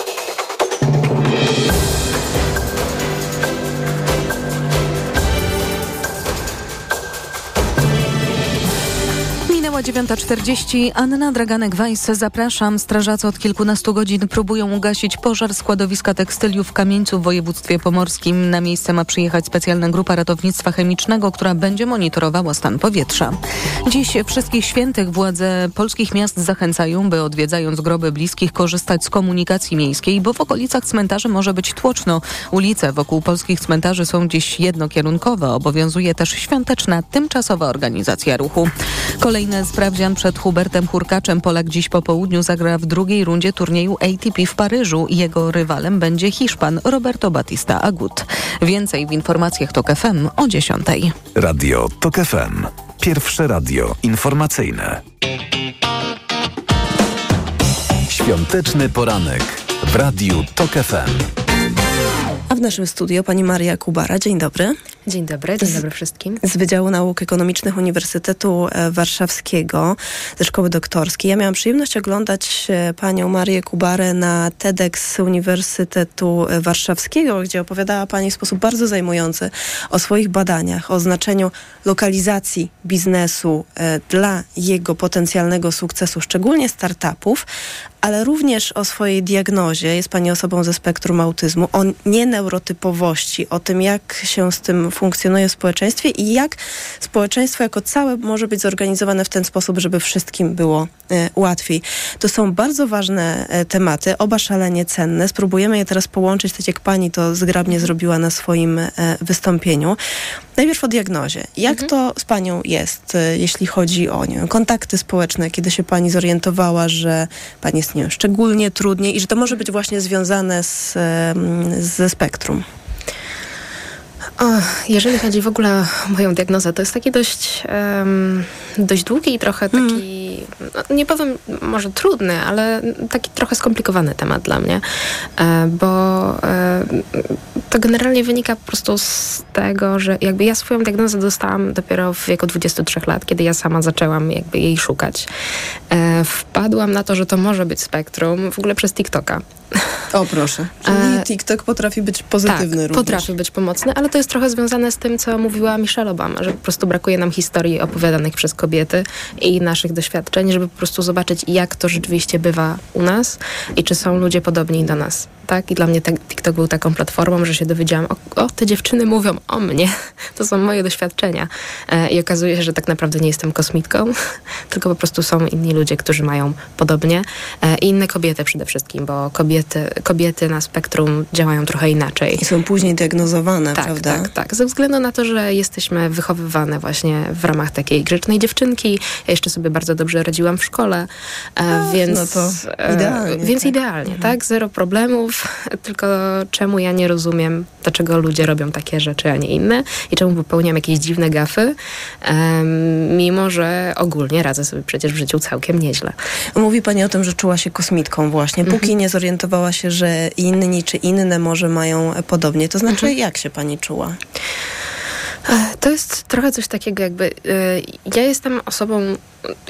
Minęła 9.40. Anna Draganek-Weiss. Zapraszam. Strażacy od kilkunastu godzin próbują ugasić pożar składowiska tekstyliów w Kamieńcu w województwie pomorskim. Na miejsce ma przyjechać specjalna grupa ratownictwa chemicznego, która będzie monitorowała stan powietrza. Dziś wszystkich świętych władze polskich miast zachęcają, by odwiedzając groby bliskich korzystać z komunikacji miejskiej, bo w okolicach cmentarzy może być tłoczno. Ulice wokół polskich cmentarzy są dziś jednokierunkowe. Obowiązuje też świąteczna, tymczasowa organizacja ruchu. Kolejny sprawdzian przed Hubertem Hurkaczem. Polak dziś po południu zagra w drugiej rundzie turnieju ATP w Paryżu. Jego rywalem będzie Hiszpan Roberto Batista Agut. Więcej w informacjach TOK FM o 10. Radio TOK FM. Pierwsze radio informacyjne. Świąteczny poranek w Radiu TOK FM. A w naszym studio pani Maria Kubara. Dzień dobry. Dzień dobry, dzień dobry wszystkim. Z Wydziału Nauk Ekonomicznych Uniwersytetu e, Warszawskiego, ze Szkoły Doktorskiej. Ja miałam przyjemność oglądać e, panią Marię Kubarę na TEDx Uniwersytetu e, Warszawskiego, gdzie opowiadała pani w sposób bardzo zajmujący o swoich badaniach, o znaczeniu lokalizacji biznesu dla jego potencjalnego sukcesu, szczególnie startupów, ale również o swojej diagnozie. Jest pani osobą ze spektrum autyzmu, o nieneurotypowości, o tym, jak się z tym funkcjonuje w społeczeństwie i jak społeczeństwo jako całe może być zorganizowane w ten sposób, żeby wszystkim było e, łatwiej. To są bardzo ważne e, tematy, oba szalenie cenne. Spróbujemy je teraz połączyć, tak jak pani to zgrabnie zrobiła na swoim e, wystąpieniu. Najpierw o diagnozie. Jak to z panią jest, e, jeśli chodzi o nie kontakty społeczne, kiedy się pani zorientowała, że pani jest nie wiem, szczególnie trudniej i że to może być właśnie związane z, ze spektrum? O, jeżeli chodzi w ogóle o moją diagnozę, to jest taki dość, em, dość długi i trochę taki no, nie powiem może trudny, ale taki trochę skomplikowany temat dla mnie, e, bo e, to generalnie wynika po prostu z tego, że jakby ja swoją diagnozę dostałam dopiero w wieku 23 lat, kiedy ja sama zaczęłam jakby jej szukać. E, wpadłam na to, że to może być spektrum w ogóle przez TikToka. O proszę. Czyli TikTok potrafi być pozytywny tak, również. potrafi być pomocny, ale to jest trochę związane z tym, co mówiła Michelle Obama, że po prostu brakuje nam historii opowiadanych przez kobiety i naszych doświadczeń, żeby po prostu zobaczyć, jak to rzeczywiście bywa u nas i czy są ludzie podobni do nas. Tak? I dla mnie TikTok był taką platformą, że się dowiedziałam, o, o, te dziewczyny mówią o mnie. To są moje doświadczenia. E, I okazuje się, że tak naprawdę nie jestem kosmitką, tylko po prostu są inni ludzie, którzy mają podobnie. E, I inne kobiety przede wszystkim, bo kobiety, kobiety na spektrum działają trochę inaczej. I są później diagnozowane, tak, prawda? Tak, tak. Ze względu na to, że jesteśmy wychowywane właśnie w ramach takiej grzecznej dziewczynki. Ja jeszcze sobie bardzo dobrze radziłam w szkole, e, A, więc, no to idealnie, więc tak. idealnie, tak? Zero problemów, tylko czemu ja nie rozumiem, dlaczego ludzie robią takie rzeczy, a nie inne i czemu popełniam jakieś dziwne gafy, em, mimo że ogólnie radzę sobie przecież w życiu całkiem nieźle. Mówi Pani o tym, że czuła się kosmitką właśnie, póki Mhm. nie zorientowała się, że inni czy inne może mają e, podobnie. To znaczy, jak się Pani czuła? Ech, To jest trochę coś takiego jakby, y, ja jestem osobą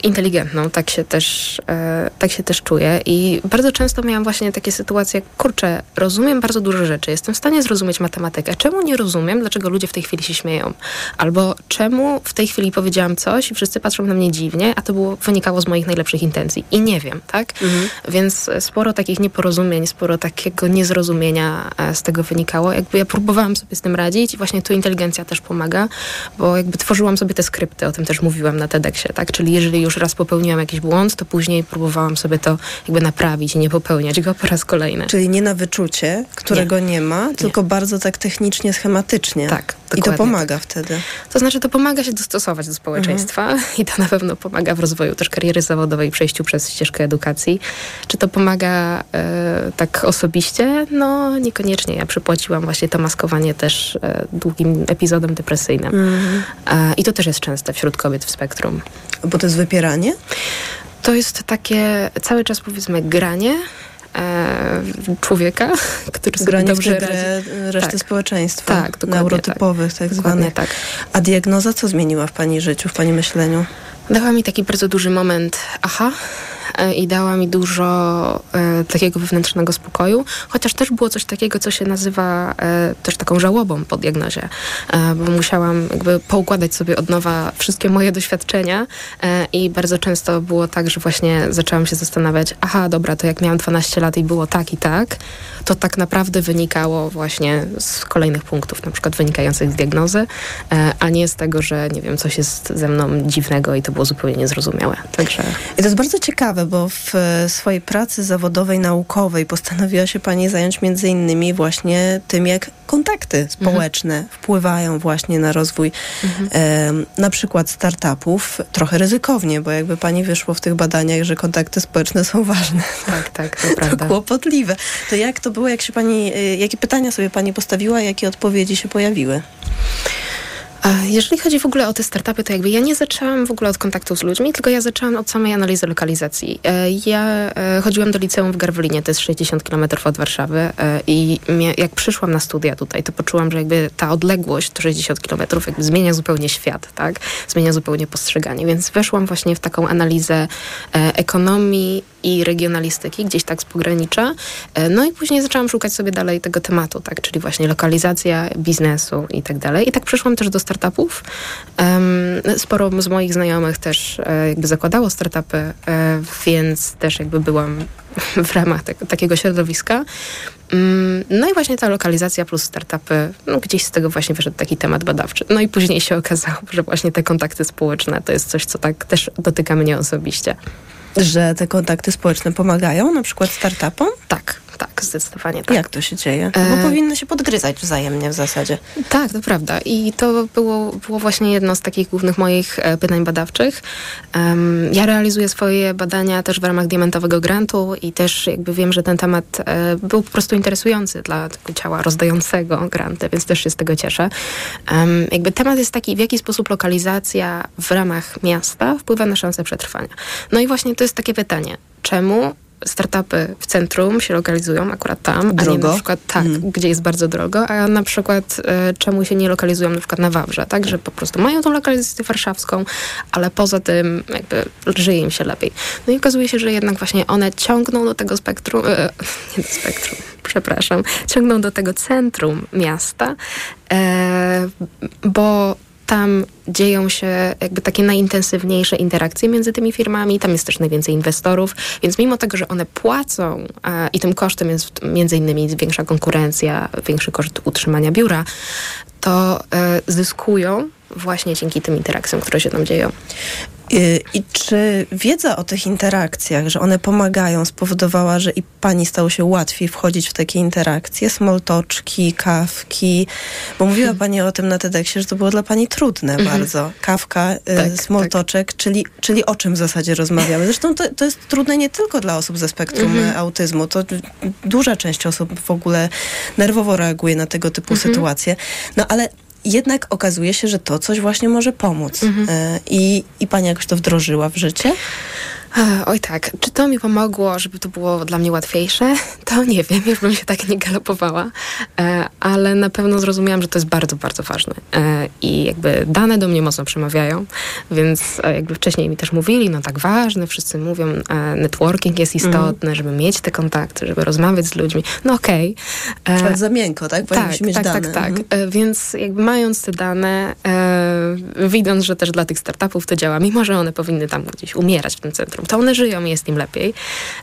inteligentną, tak się też, e, tak się też czuję. I bardzo często miałam właśnie takie sytuacje, kurczę, rozumiem bardzo dużo rzeczy, jestem w stanie zrozumieć matematykę, czemu nie rozumiem, dlaczego ludzie w tej chwili się śmieją, albo czemu w tej chwili powiedziałam coś i wszyscy patrzą na mnie dziwnie, a to było, wynikało z moich najlepszych intencji. I nie wiem, tak? Więc sporo takich nieporozumień, sporo takiego niezrozumienia e, z tego wynikało, jakby ja próbowałam sobie z tym radzić i właśnie tu inteligencja też pomaga, bo jakby tworzyłam sobie te skrypty, o tym też mówiłam na TEDxie, tak? Czyli jeżeli już raz popełniłam jakiś błąd, to później próbowałam sobie to jakby naprawić i nie popełniać go po raz kolejny. Czyli nie na wyczucie, którego nie, ma, tylko bardzo tak technicznie, schematycznie. Tak, I to dokładnie pomaga wtedy. To znaczy, to pomaga się dostosować do społeczeństwa i to na pewno pomaga w rozwoju też kariery zawodowej i przejściu przez ścieżkę edukacji. Czy to pomaga e, tak osobiście? No niekoniecznie. Ja przypłaciłam właśnie to maskowanie też e, długim epizodem depresyjnym. Mhm. E, I to też jest częste wśród kobiet w spektrum. Bo to jest wypieranie? To jest takie cały czas powiedzmy granie e, człowieka, który sobie Granie w dobrze grę radzi. reszty Tak. społeczeństwa. Tak, dokładnie Neurotypowych tak, Dokładnie zwanych. tak. A diagnoza co zmieniła w Pani życiu, w Pani myśleniu? Dała mi taki bardzo duży moment aha e, i dała mi dużo e, takiego wewnętrznego spokoju, chociaż też było coś takiego, co się nazywa e, też taką żałobą po diagnozie, e, bo musiałam jakby poukładać sobie od nowa wszystkie moje doświadczenia e, i bardzo często było tak, że właśnie zaczęłam się zastanawiać, aha, dobra, to jak miałam 12 lat i było tak i tak, to tak naprawdę wynikało właśnie z kolejnych punktów, na przykład wynikających z diagnozy, e, a nie z tego, że nie wiem, coś jest ze mną dziwnego i to było zupełnie niezrozumiałe. Także I to jest bardzo ciekawe, bo w e, swojej pracy zawodowej, naukowej postanowiła się Pani zająć między innymi właśnie tym, jak kontakty społeczne wpływają właśnie na rozwój e, na przykład startupów. Trochę ryzykownie, bo jakby Pani wyszło w tych badaniach, że kontakty społeczne są ważne. Tak, tak, to prawda. kłopotliwe. To jak to było, jak się Pani, e, jakie pytania sobie Pani postawiła, jakie odpowiedzi się pojawiły? Jeżeli chodzi w ogóle o te startupy, to jakby ja nie zaczęłam w ogóle od kontaktu z ludźmi, tylko ja zaczęłam od samej analizy lokalizacji. E, Ja e, chodziłam do liceum w Garwolinie, to jest 60 km od Warszawy e, i jak przyszłam na studia tutaj, to poczułam, że jakby ta odległość, to 60 km, jakby zmienia zupełnie świat, tak? Zmienia zupełnie postrzeganie, więc weszłam właśnie w taką analizę ekonomii i regionalistyki, gdzieś tak z pogranicza. No i później zaczęłam szukać sobie dalej tego tematu, tak, czyli właśnie lokalizacja biznesu i tak dalej. I tak przyszłam też do startupów. Sporo z moich znajomych też e, jakby zakładało startupy, e, więc też jakby byłam w ramach te, takiego środowiska. Mm, No i właśnie ta lokalizacja plus startupy, no gdzieś z tego właśnie wyszedł taki temat badawczy. No i później się okazało, że właśnie te kontakty społeczne to jest coś, co tak też dotyka mnie osobiście. Że te kontakty społeczne pomagają na przykład startupom? Tak, tak, zdecydowanie tak. Jak to się dzieje? Bo E, powinny się podgryzać wzajemnie w zasadzie. Tak, to prawda. I to było, było właśnie jedno z takich głównych moich e, pytań badawczych. Em, ja realizuję swoje badania też w ramach diamentowego grantu i też jakby wiem, że ten temat e, był po prostu interesujący dla tego ciała rozdającego granty, więc też się z tego cieszę. Em, jakby temat jest taki, w jaki sposób lokalizacja w ramach miasta wpływa na szanse przetrwania. No i właśnie to jest takie pytanie. Czemu startupy w centrum się lokalizują akurat tam, a nie Drogo? na przykład tak, gdzie jest bardzo drogo, a na przykład e, czemu się nie lokalizują na przykład na Wawrze, tak, że po prostu mają tą lokalizację warszawską, ale poza tym jakby żyje im się lepiej. No i okazuje się, że jednak właśnie one ciągną do tego spektrum, e, nie do spektrum, przepraszam, ciągną do tego centrum miasta, e, bo tam dzieją się jakby takie najintensywniejsze interakcje między tymi firmami, tam jest też najwięcej inwestorów, więc mimo tego, że one płacą e, i tym kosztem jest między innymi większa konkurencja, większy koszt utrzymania biura, to e, zyskują właśnie dzięki tym interakcjom, które się tam dzieją. I czy wiedza o tych interakcjach, że one pomagają, spowodowała, że i pani stało się łatwiej wchodzić w takie interakcje, smoltoczki, kawki? Bo mówiła pani o tym na TEDxie, że to było dla pani trudne Mhm. bardzo. Kawka, y, Tak, smoltoczek, czyli, czyli o czym w zasadzie rozmawiamy? Zresztą to, to jest trudne nie tylko dla osób ze spektrum Mhm. autyzmu. To duża część osób w ogóle nerwowo reaguje na tego typu Mhm. sytuacje. No ale jednak okazuje się, że to coś właśnie może pomóc. Mhm. Y, I, I pani jakoś to wdrożyła w życie? Oj tak, czy to mi pomogło, żeby to było dla mnie łatwiejsze? To nie wiem, już bym się tak nie galopowała, e, ale na pewno zrozumiałam, że to jest bardzo, bardzo ważne. E, I jakby dane do mnie mocno przemawiają, więc e, jakby wcześniej mi też mówili, no tak ważne, wszyscy mówią, networking jest istotny, żeby mieć te kontakty, żeby rozmawiać z ludźmi. No okej. E, Ale za miękko, tak? Bo tak, mieć tak, dane. tak, tak. Mhm. Więc jakby mając te dane, widząc, że też dla tych startupów to działa, mimo że one powinny tam gdzieś umierać w tym centrum, to one żyją i jest im lepiej,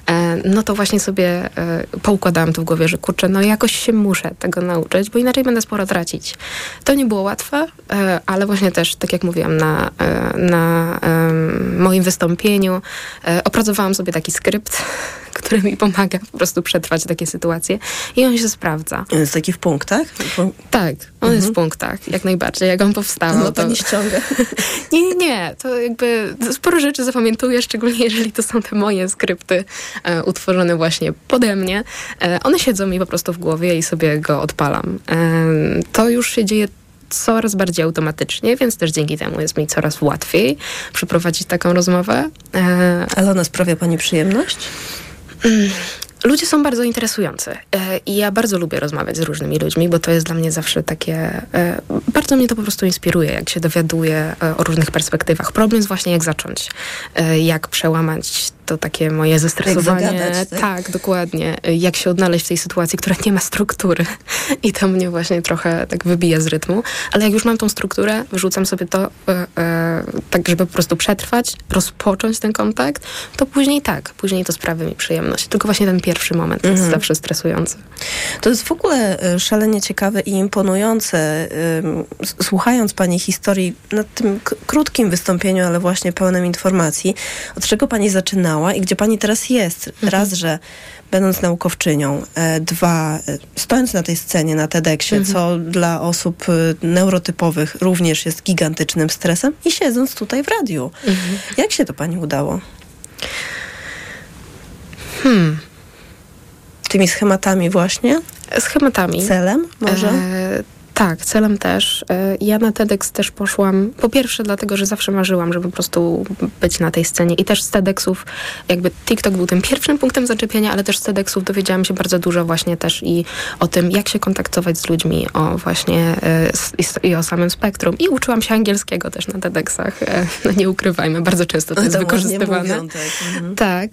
e, no to właśnie sobie e, poukładałam to w głowie, że kurczę, no jakoś się muszę tego nauczyć, bo inaczej będę sporo tracić. To nie było łatwe, e, ale właśnie też, tak jak mówiłam na, na moim wystąpieniu, opracowałam sobie taki skrypt, który mi pomaga po prostu przetrwać takie sytuacje i on się sprawdza. Jest taki w punktach? Tak, on jest w punktach, jak najbardziej. Jak on powstał, No to... pani ściąga. Nie, nie, nie. To jakby sporo rzeczy zapamiętuję, szczególnie jeżeli to są te moje skrypty e, utworzone właśnie pode mnie. E, one siedzą mi po prostu w głowie i sobie go odpalam. E, to już się dzieje coraz bardziej automatycznie, więc też dzięki temu jest mi coraz łatwiej przeprowadzić taką rozmowę. E, Ale ona sprawia pani przyjemność? Ludzie są bardzo interesujący e, i ja bardzo lubię rozmawiać z różnymi ludźmi, bo to jest dla mnie zawsze takie. e, Bardzo mnie to po prostu inspiruje, jak się dowiaduję e, o różnych perspektywach. Problem jest właśnie, jak zacząć, jak przełamać to takie moje zestresowanie. zagadać, tak? tak, dokładnie. Jak się odnaleźć w tej sytuacji, która nie ma struktury. I to mnie właśnie trochę tak wybija z rytmu. Ale jak już mam tą strukturę, wyrzucam sobie to e, e, tak, żeby po prostu przetrwać, rozpocząć ten kontakt, to później tak, później to sprawia mi przyjemność. Tylko właśnie ten pierwszy moment jest Mhm. zawsze stresujący. To jest w ogóle e, szalenie ciekawe i imponujące. Słuchając Pani historii na tym krótkim wystąpieniu, ale właśnie pełnym informacji, od czego Pani zaczynała i gdzie Pani teraz jest. Raz, że będąc naukowczynią, e, dwa, e, stojąc na tej scenie, na TEDxie, Mhm. co dla osób e, neurotypowych również jest gigantycznym stresem i siedząc tutaj w radiu. Jak się to Pani udało? Hmm. Tymi schematami właśnie? Schematami. Celem może? E, tak, celem też. E, ja na TEDx też poszłam, po pierwsze dlatego, że zawsze marzyłam, żeby po prostu być na tej scenie i też z TEDxów, jakby TikTok był tym pierwszym punktem zaczepienia, ale też z TEDxów dowiedziałam się bardzo dużo właśnie też i o tym, jak się kontaktować z ludźmi, o właśnie e, i i o samym spektrum. I uczyłam się angielskiego też na TEDxach, e, no nie ukrywajmy, bardzo często to jest To wykorzystywane. mówią, tak. Mhm. Tak.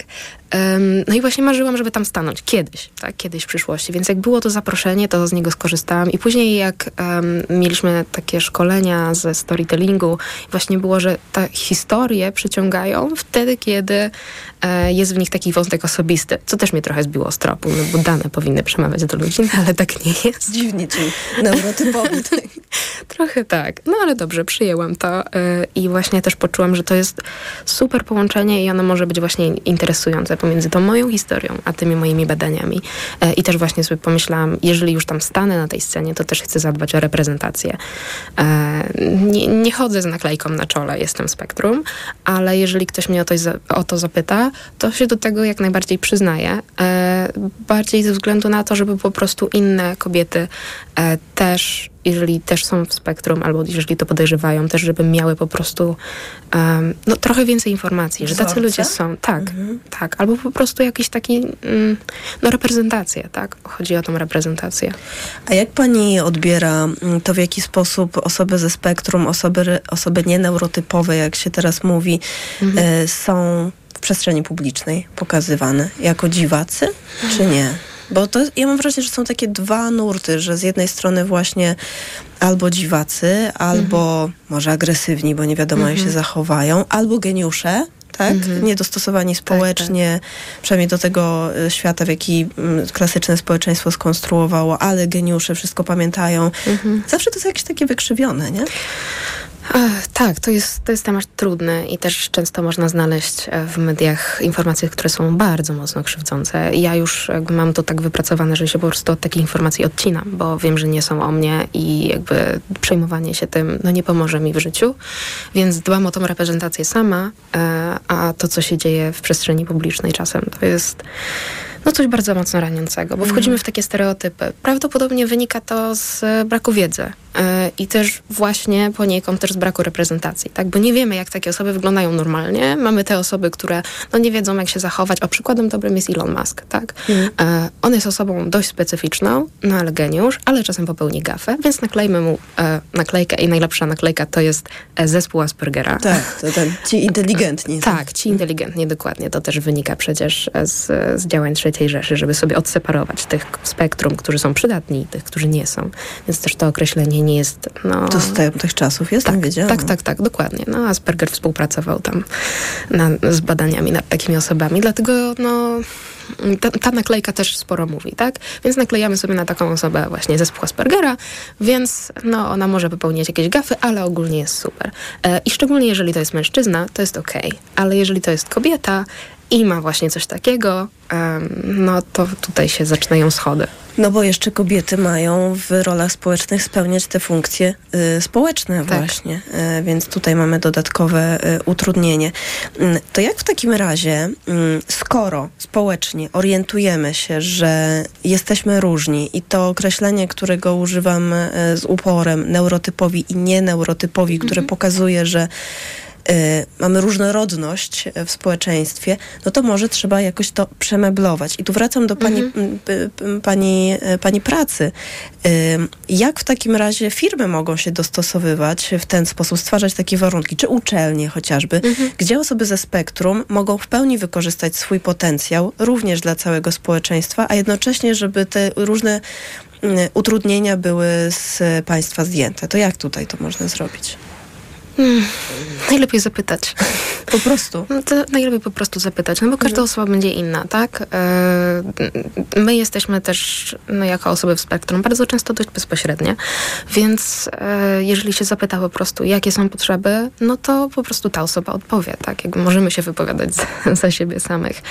No i właśnie marzyłam, żeby tam stanąć kiedyś, tak, kiedyś w przyszłości. Więc jak było to zaproszenie, to z niego skorzystałam. I później jak em, mieliśmy takie szkolenia ze storytellingu, właśnie było, że te historie przyciągają wtedy, kiedy e, jest w nich taki wątek osobisty, co też mnie trochę zbiło z tropu, no bo dane powinny przemawiać do ludzi, no ale tak nie jest. Dziwnie ci neurotypowi. trochę tak. No ale dobrze, przyjęłam to yy, i właśnie też poczułam, że to jest super połączenie i ono może być właśnie interesujące pomiędzy tą moją historią, a tymi moimi badaniami. Yy, I też właśnie sobie pomyślałam, jeżeli już tam stanę na tej scenie, to też chcę zadbać o reprezentację. Yy, nie, nie, chodzę z naklejką na czole, jestem spektrum, ale jeżeli ktoś mnie o o to zapyta, to się do tego jak najbardziej przyznaję. bardziej ze względu na to, żeby po prostu inne kobiety też jeżeli też są w spektrum, albo jeżeli to podejrzewają, też żeby miały po prostu um, no, trochę więcej informacji, że tacy ludzie są. Tak, mhm. tak. Albo po prostu jakiś taki, mm, no reprezentację, tak? Chodzi o tą reprezentację. A jak pani odbiera mm, to, w jaki sposób osoby ze spektrum, osoby, osoby nieneurotypowe, jak się teraz mówi, mhm. y, są w przestrzeni publicznej pokazywane jako dziwacy, czy nie? Bo to, ja mam wrażenie, że są takie dwa nurty, że z jednej strony właśnie albo dziwacy, albo mhm. może agresywni, bo nie wiadomo mhm. jak się zachowają, albo geniusze, tak? Mhm. Niedostosowani społecznie, tak, tak. przynajmniej do tego e, świata, w jaki mm, klasyczne społeczeństwo skonstruowało, ale geniusze wszystko pamiętają. Mhm. Zawsze to jest jakieś takie wykrzywione, nie? Ech, tak, to jest, to jest temat trudny i też często można znaleźć e, w mediach informacje, które są bardzo mocno krzywdzące. Ja już mam to tak wypracowane, że się po prostu od takich informacji odcinam, bo wiem, że nie są o mnie i jakby przejmowanie się tym no nie pomoże mi w życiu, więc dbam o tą reprezentację sama, e, a to, co się dzieje w przestrzeni publicznej czasem, to jest no coś bardzo mocno raniącego, bo mhm. wchodzimy w takie stereotypy. Prawdopodobnie wynika to z braku wiedzy i też właśnie poniekąd też z braku reprezentacji, tak? Bo nie wiemy, jak takie osoby wyglądają normalnie. Mamy te osoby, które no nie wiedzą, jak się zachować. O przykładem dobrym jest Elon Musk, tak? Yy, on jest osobą dość specyficzną, no ale geniusz, ale czasem popełni gafę, więc naklejmy mu yy, naklejkę i najlepsza naklejka to jest zespół Aspergera. Tak, to ten, ci inteligentni. tak, ci inteligentni, dokładnie. To też wynika przecież z, z działań trzeciej tej rzeszy, żeby sobie odseparować tych spektrum, którzy są przydatni i tych, którzy nie są. Więc też to określenie nie jest... No, to z tych czasów jest, tak, wiedziałam. Tak, tak, tak, dokładnie. No, Asperger współpracował tam na, z badaniami nad takimi osobami, dlatego no ta, ta, naklejka też sporo mówi, tak? Więc naklejamy sobie na taką osobę właśnie zespół Aspergera, więc no, ona może popełniać jakieś gafy, ale ogólnie jest super. E, I szczególnie jeżeli to jest mężczyzna, to jest okej. Okay. Ale jeżeli to jest kobieta i ma właśnie coś takiego, no to tutaj się zaczynają schody. No bo jeszcze kobiety mają w rolach społecznych spełniać te funkcje y, społeczne tak. właśnie, y, więc tutaj mamy dodatkowe y, utrudnienie. Y, to jak w takim razie, y, skoro społecznie orientujemy się, że jesteśmy różni i to określenie, którego używam y, z uporem neurotypowi i nieneurotypowi, które mhm. pokazuje, że mamy różnorodność w społeczeństwie, no to może trzeba jakoś to przemeblować. I tu wracam do pani, mhm. pani, y, pani pracy. Y, jak w takim razie firmy mogą się dostosowywać w ten sposób, stwarzać takie warunki, czy uczelnie chociażby, mhm. gdzie osoby ze spektrum mogą w pełni wykorzystać swój potencjał, również dla całego społeczeństwa, a jednocześnie, żeby te różne utrudnienia były z państwa zdjęte. To jak tutaj to można zrobić? Hmm, najlepiej zapytać. Po prostu. No to najlepiej po prostu zapytać, no bo każda mhm. osoba będzie inna, tak? E, my jesteśmy też, no jako osoby w spektrum, bardzo często dość bezpośrednie, więc e, jeżeli się zapyta po prostu, jakie są potrzeby, no to po prostu ta osoba odpowie, tak? Jak możemy się wypowiadać za, za siebie samych.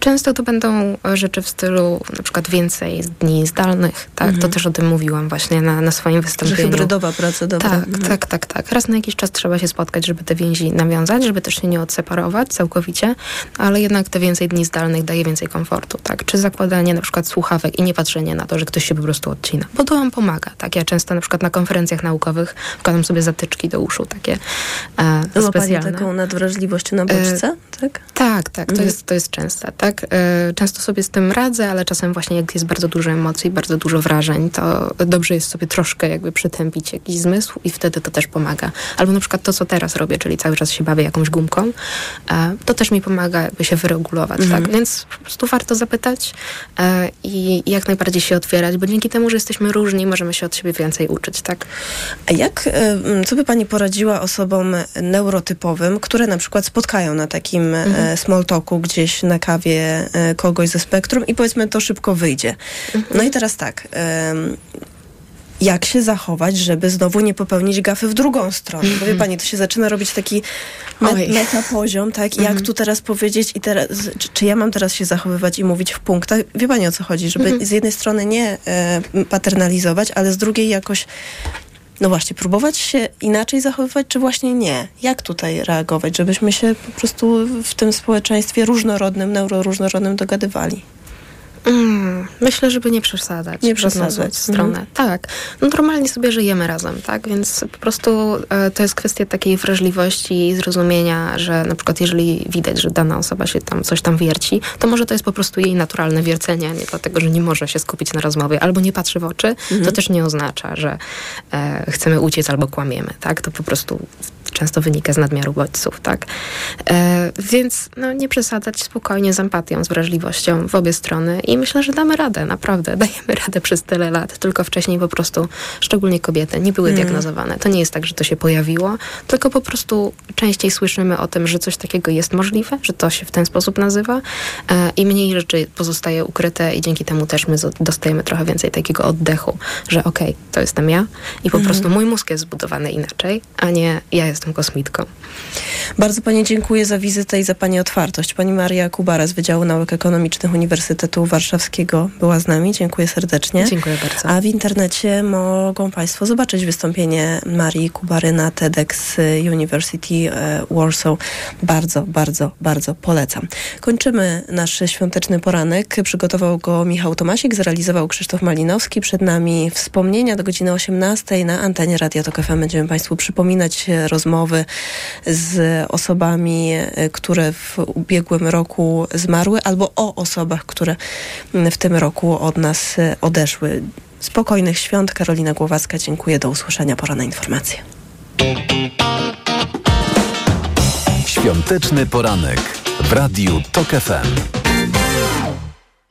Często to będą rzeczy w stylu na przykład więcej dni zdalnych, tak? Mhm. To też o tym mówiłam właśnie na, na swoim wystąpieniu. Że hybrydowa praca, dobra. Tak, mhm. tak, tak, tak. Raz na jakiś czas trzeba trzeba się spotkać, żeby te więzi nawiązać, żeby też się nie odseparować całkowicie, ale jednak te więcej dni zdalnych daje więcej komfortu, tak? Czy zakładanie na przykład słuchawek i nie patrzenie na to, że ktoś się po prostu odcina, bo to wam pomaga, tak? Ja często na przykład na konferencjach naukowych wkładam sobie zatyczki do uszu, takie e, Ma specjalne. Taką nadwrażliwość na bodźce, e, tak? Tak, tak, to, mhm. jest, to jest częste, tak? E, często sobie z tym radzę, ale czasem właśnie jak jest bardzo dużo emocji, bardzo dużo wrażeń, to dobrze jest sobie troszkę jakby przytępić jakiś zmysł i wtedy to też pomaga. Albo na przykład to, co teraz robię, czyli cały czas się bawię jakąś gumką, e, to też mi pomaga jakby się wyregulować, tak? mhm. tak? Więc po prostu warto zapytać e, i jak najbardziej się otwierać, bo dzięki temu, że jesteśmy różni, możemy się od siebie więcej uczyć, tak? A jak, e, co by pani poradziła osobom neurotypowym, które na przykład spotkają na takim mhm. small talku gdzieś na kawie kogoś ze spektrum i powiedzmy to szybko wyjdzie. Mhm. No i teraz tak, jak się zachować, żeby znowu nie popełnić gafy w drugą stronę. Bo wie Mhm. pani, to się zaczyna robić taki me- Oj. metapoziom, tak? Mhm. Jak tu teraz powiedzieć i teraz, czy, czy ja mam teraz się zachowywać i mówić w punktach? Wie pani o co chodzi? Żeby Mhm. z jednej strony nie e, paternalizować, ale z drugiej jakoś no właśnie, próbować się inaczej zachowywać, czy właśnie nie? Jak tutaj reagować, żebyśmy się po prostu w tym społeczeństwie różnorodnym, neuroróżnorodnym dogadywali? Mm, myślę, żeby nie przesadzać. Nie przesadzać. stronę. Mhm. Tak. No normalnie sobie żyjemy razem, tak? Więc po prostu e, to jest kwestia takiej wrażliwości i zrozumienia, że na przykład jeżeli widać, że dana osoba się tam coś tam wierci, to może to jest po prostu jej naturalne wiercenie, a nie dlatego, że nie może się skupić na rozmowie albo nie patrzy w oczy. To Mhm. też nie oznacza, że e, chcemy uciec albo kłamiemy, tak? To po prostu często wynika z nadmiaru bodźców, tak? E, więc no, nie przesadzać spokojnie z empatią, z wrażliwością w obie strony i myślę, że damy radę, naprawdę. Dajemy radę przez tyle lat, tylko wcześniej po prostu, szczególnie kobiety, nie były Mm. diagnozowane. To nie jest tak, że to się pojawiło, tylko po prostu częściej słyszymy o tym, że coś takiego jest możliwe, że to się w ten sposób nazywa e, i mniej rzeczy pozostaje ukryte i dzięki temu też my dostajemy trochę więcej takiego oddechu, że okej, to jestem ja i po Mhm. prostu mój mózg jest zbudowany inaczej, a nie ja jestem kosmitką. Bardzo Pani dziękuję za wizytę i za Pani otwartość. Pani Maria Kubara z Wydziału Nauk Ekonomicznych Uniwersytetu Warszawskiego była z nami. Dziękuję serdecznie. Dziękuję bardzo. A w internecie mogą Państwo zobaczyć wystąpienie Marii Kubary na TEDx University e, Warsaw. Bardzo, bardzo, bardzo polecam. Kończymy nasz świąteczny poranek. Przygotował go Michał Tomasik, zrealizował Krzysztof Malinowski. Przed nami wspomnienia do godziny 18 na antenie Radia Tok FM. Będziemy Państwu przypominać e, rozmowy z osobami, e, które w ubiegłym roku zmarły, albo o osobach, które w tym roku od nas e, odeszły. Spokojnych świąt. Karolina Głowacka, dziękuję. Do usłyszenia. Pora na informacje. Świąteczny poranek w Radiu TOK FM.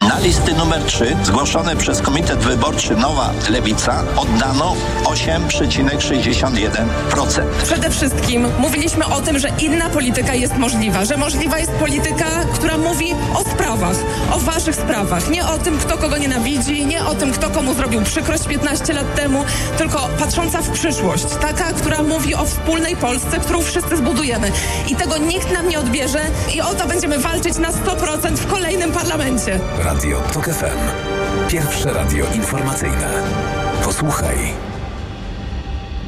Na listy numer 3 zgłoszone przez Komitet Wyborczy Nowa Lewica oddano 8,61%. Przede wszystkim mówiliśmy o tym, że inna polityka jest możliwa, że możliwa jest polityka, która mówi o sprawach, o waszych sprawach, nie o tym, kto kogo nienawidzi, nie o tym, kto komu zrobił przykrość 15 lat temu, tylko patrząca w przyszłość, taka, która mówi o wspólnej Polsce, którą wszyscy zbudujemy. I tego nikt nam nie odbierze i o to będziemy walczyć na 100% w kolejnym parlamencie. Radio TOK FM. Pierwsze radio informacyjne. Posłuchaj,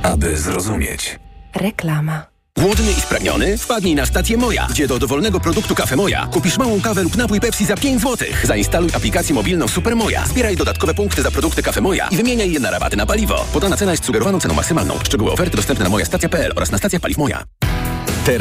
aby zrozumieć. Reklama. Głodny i spragniony? Wpadnij na stację Moja, gdzie do dowolnego produktu Kafe Moja kupisz małą kawę lub napój Pepsi za 5 zł. Zainstaluj aplikację mobilną Super Moja. Zbieraj dodatkowe punkty za produkty Kafe Moja i wymieniaj je na rabaty na paliwo. Podana cena jest sugerowaną ceną maksymalną. Szczegóły oferty dostępne na mojastacja.pl oraz na stacjach paliw Moja.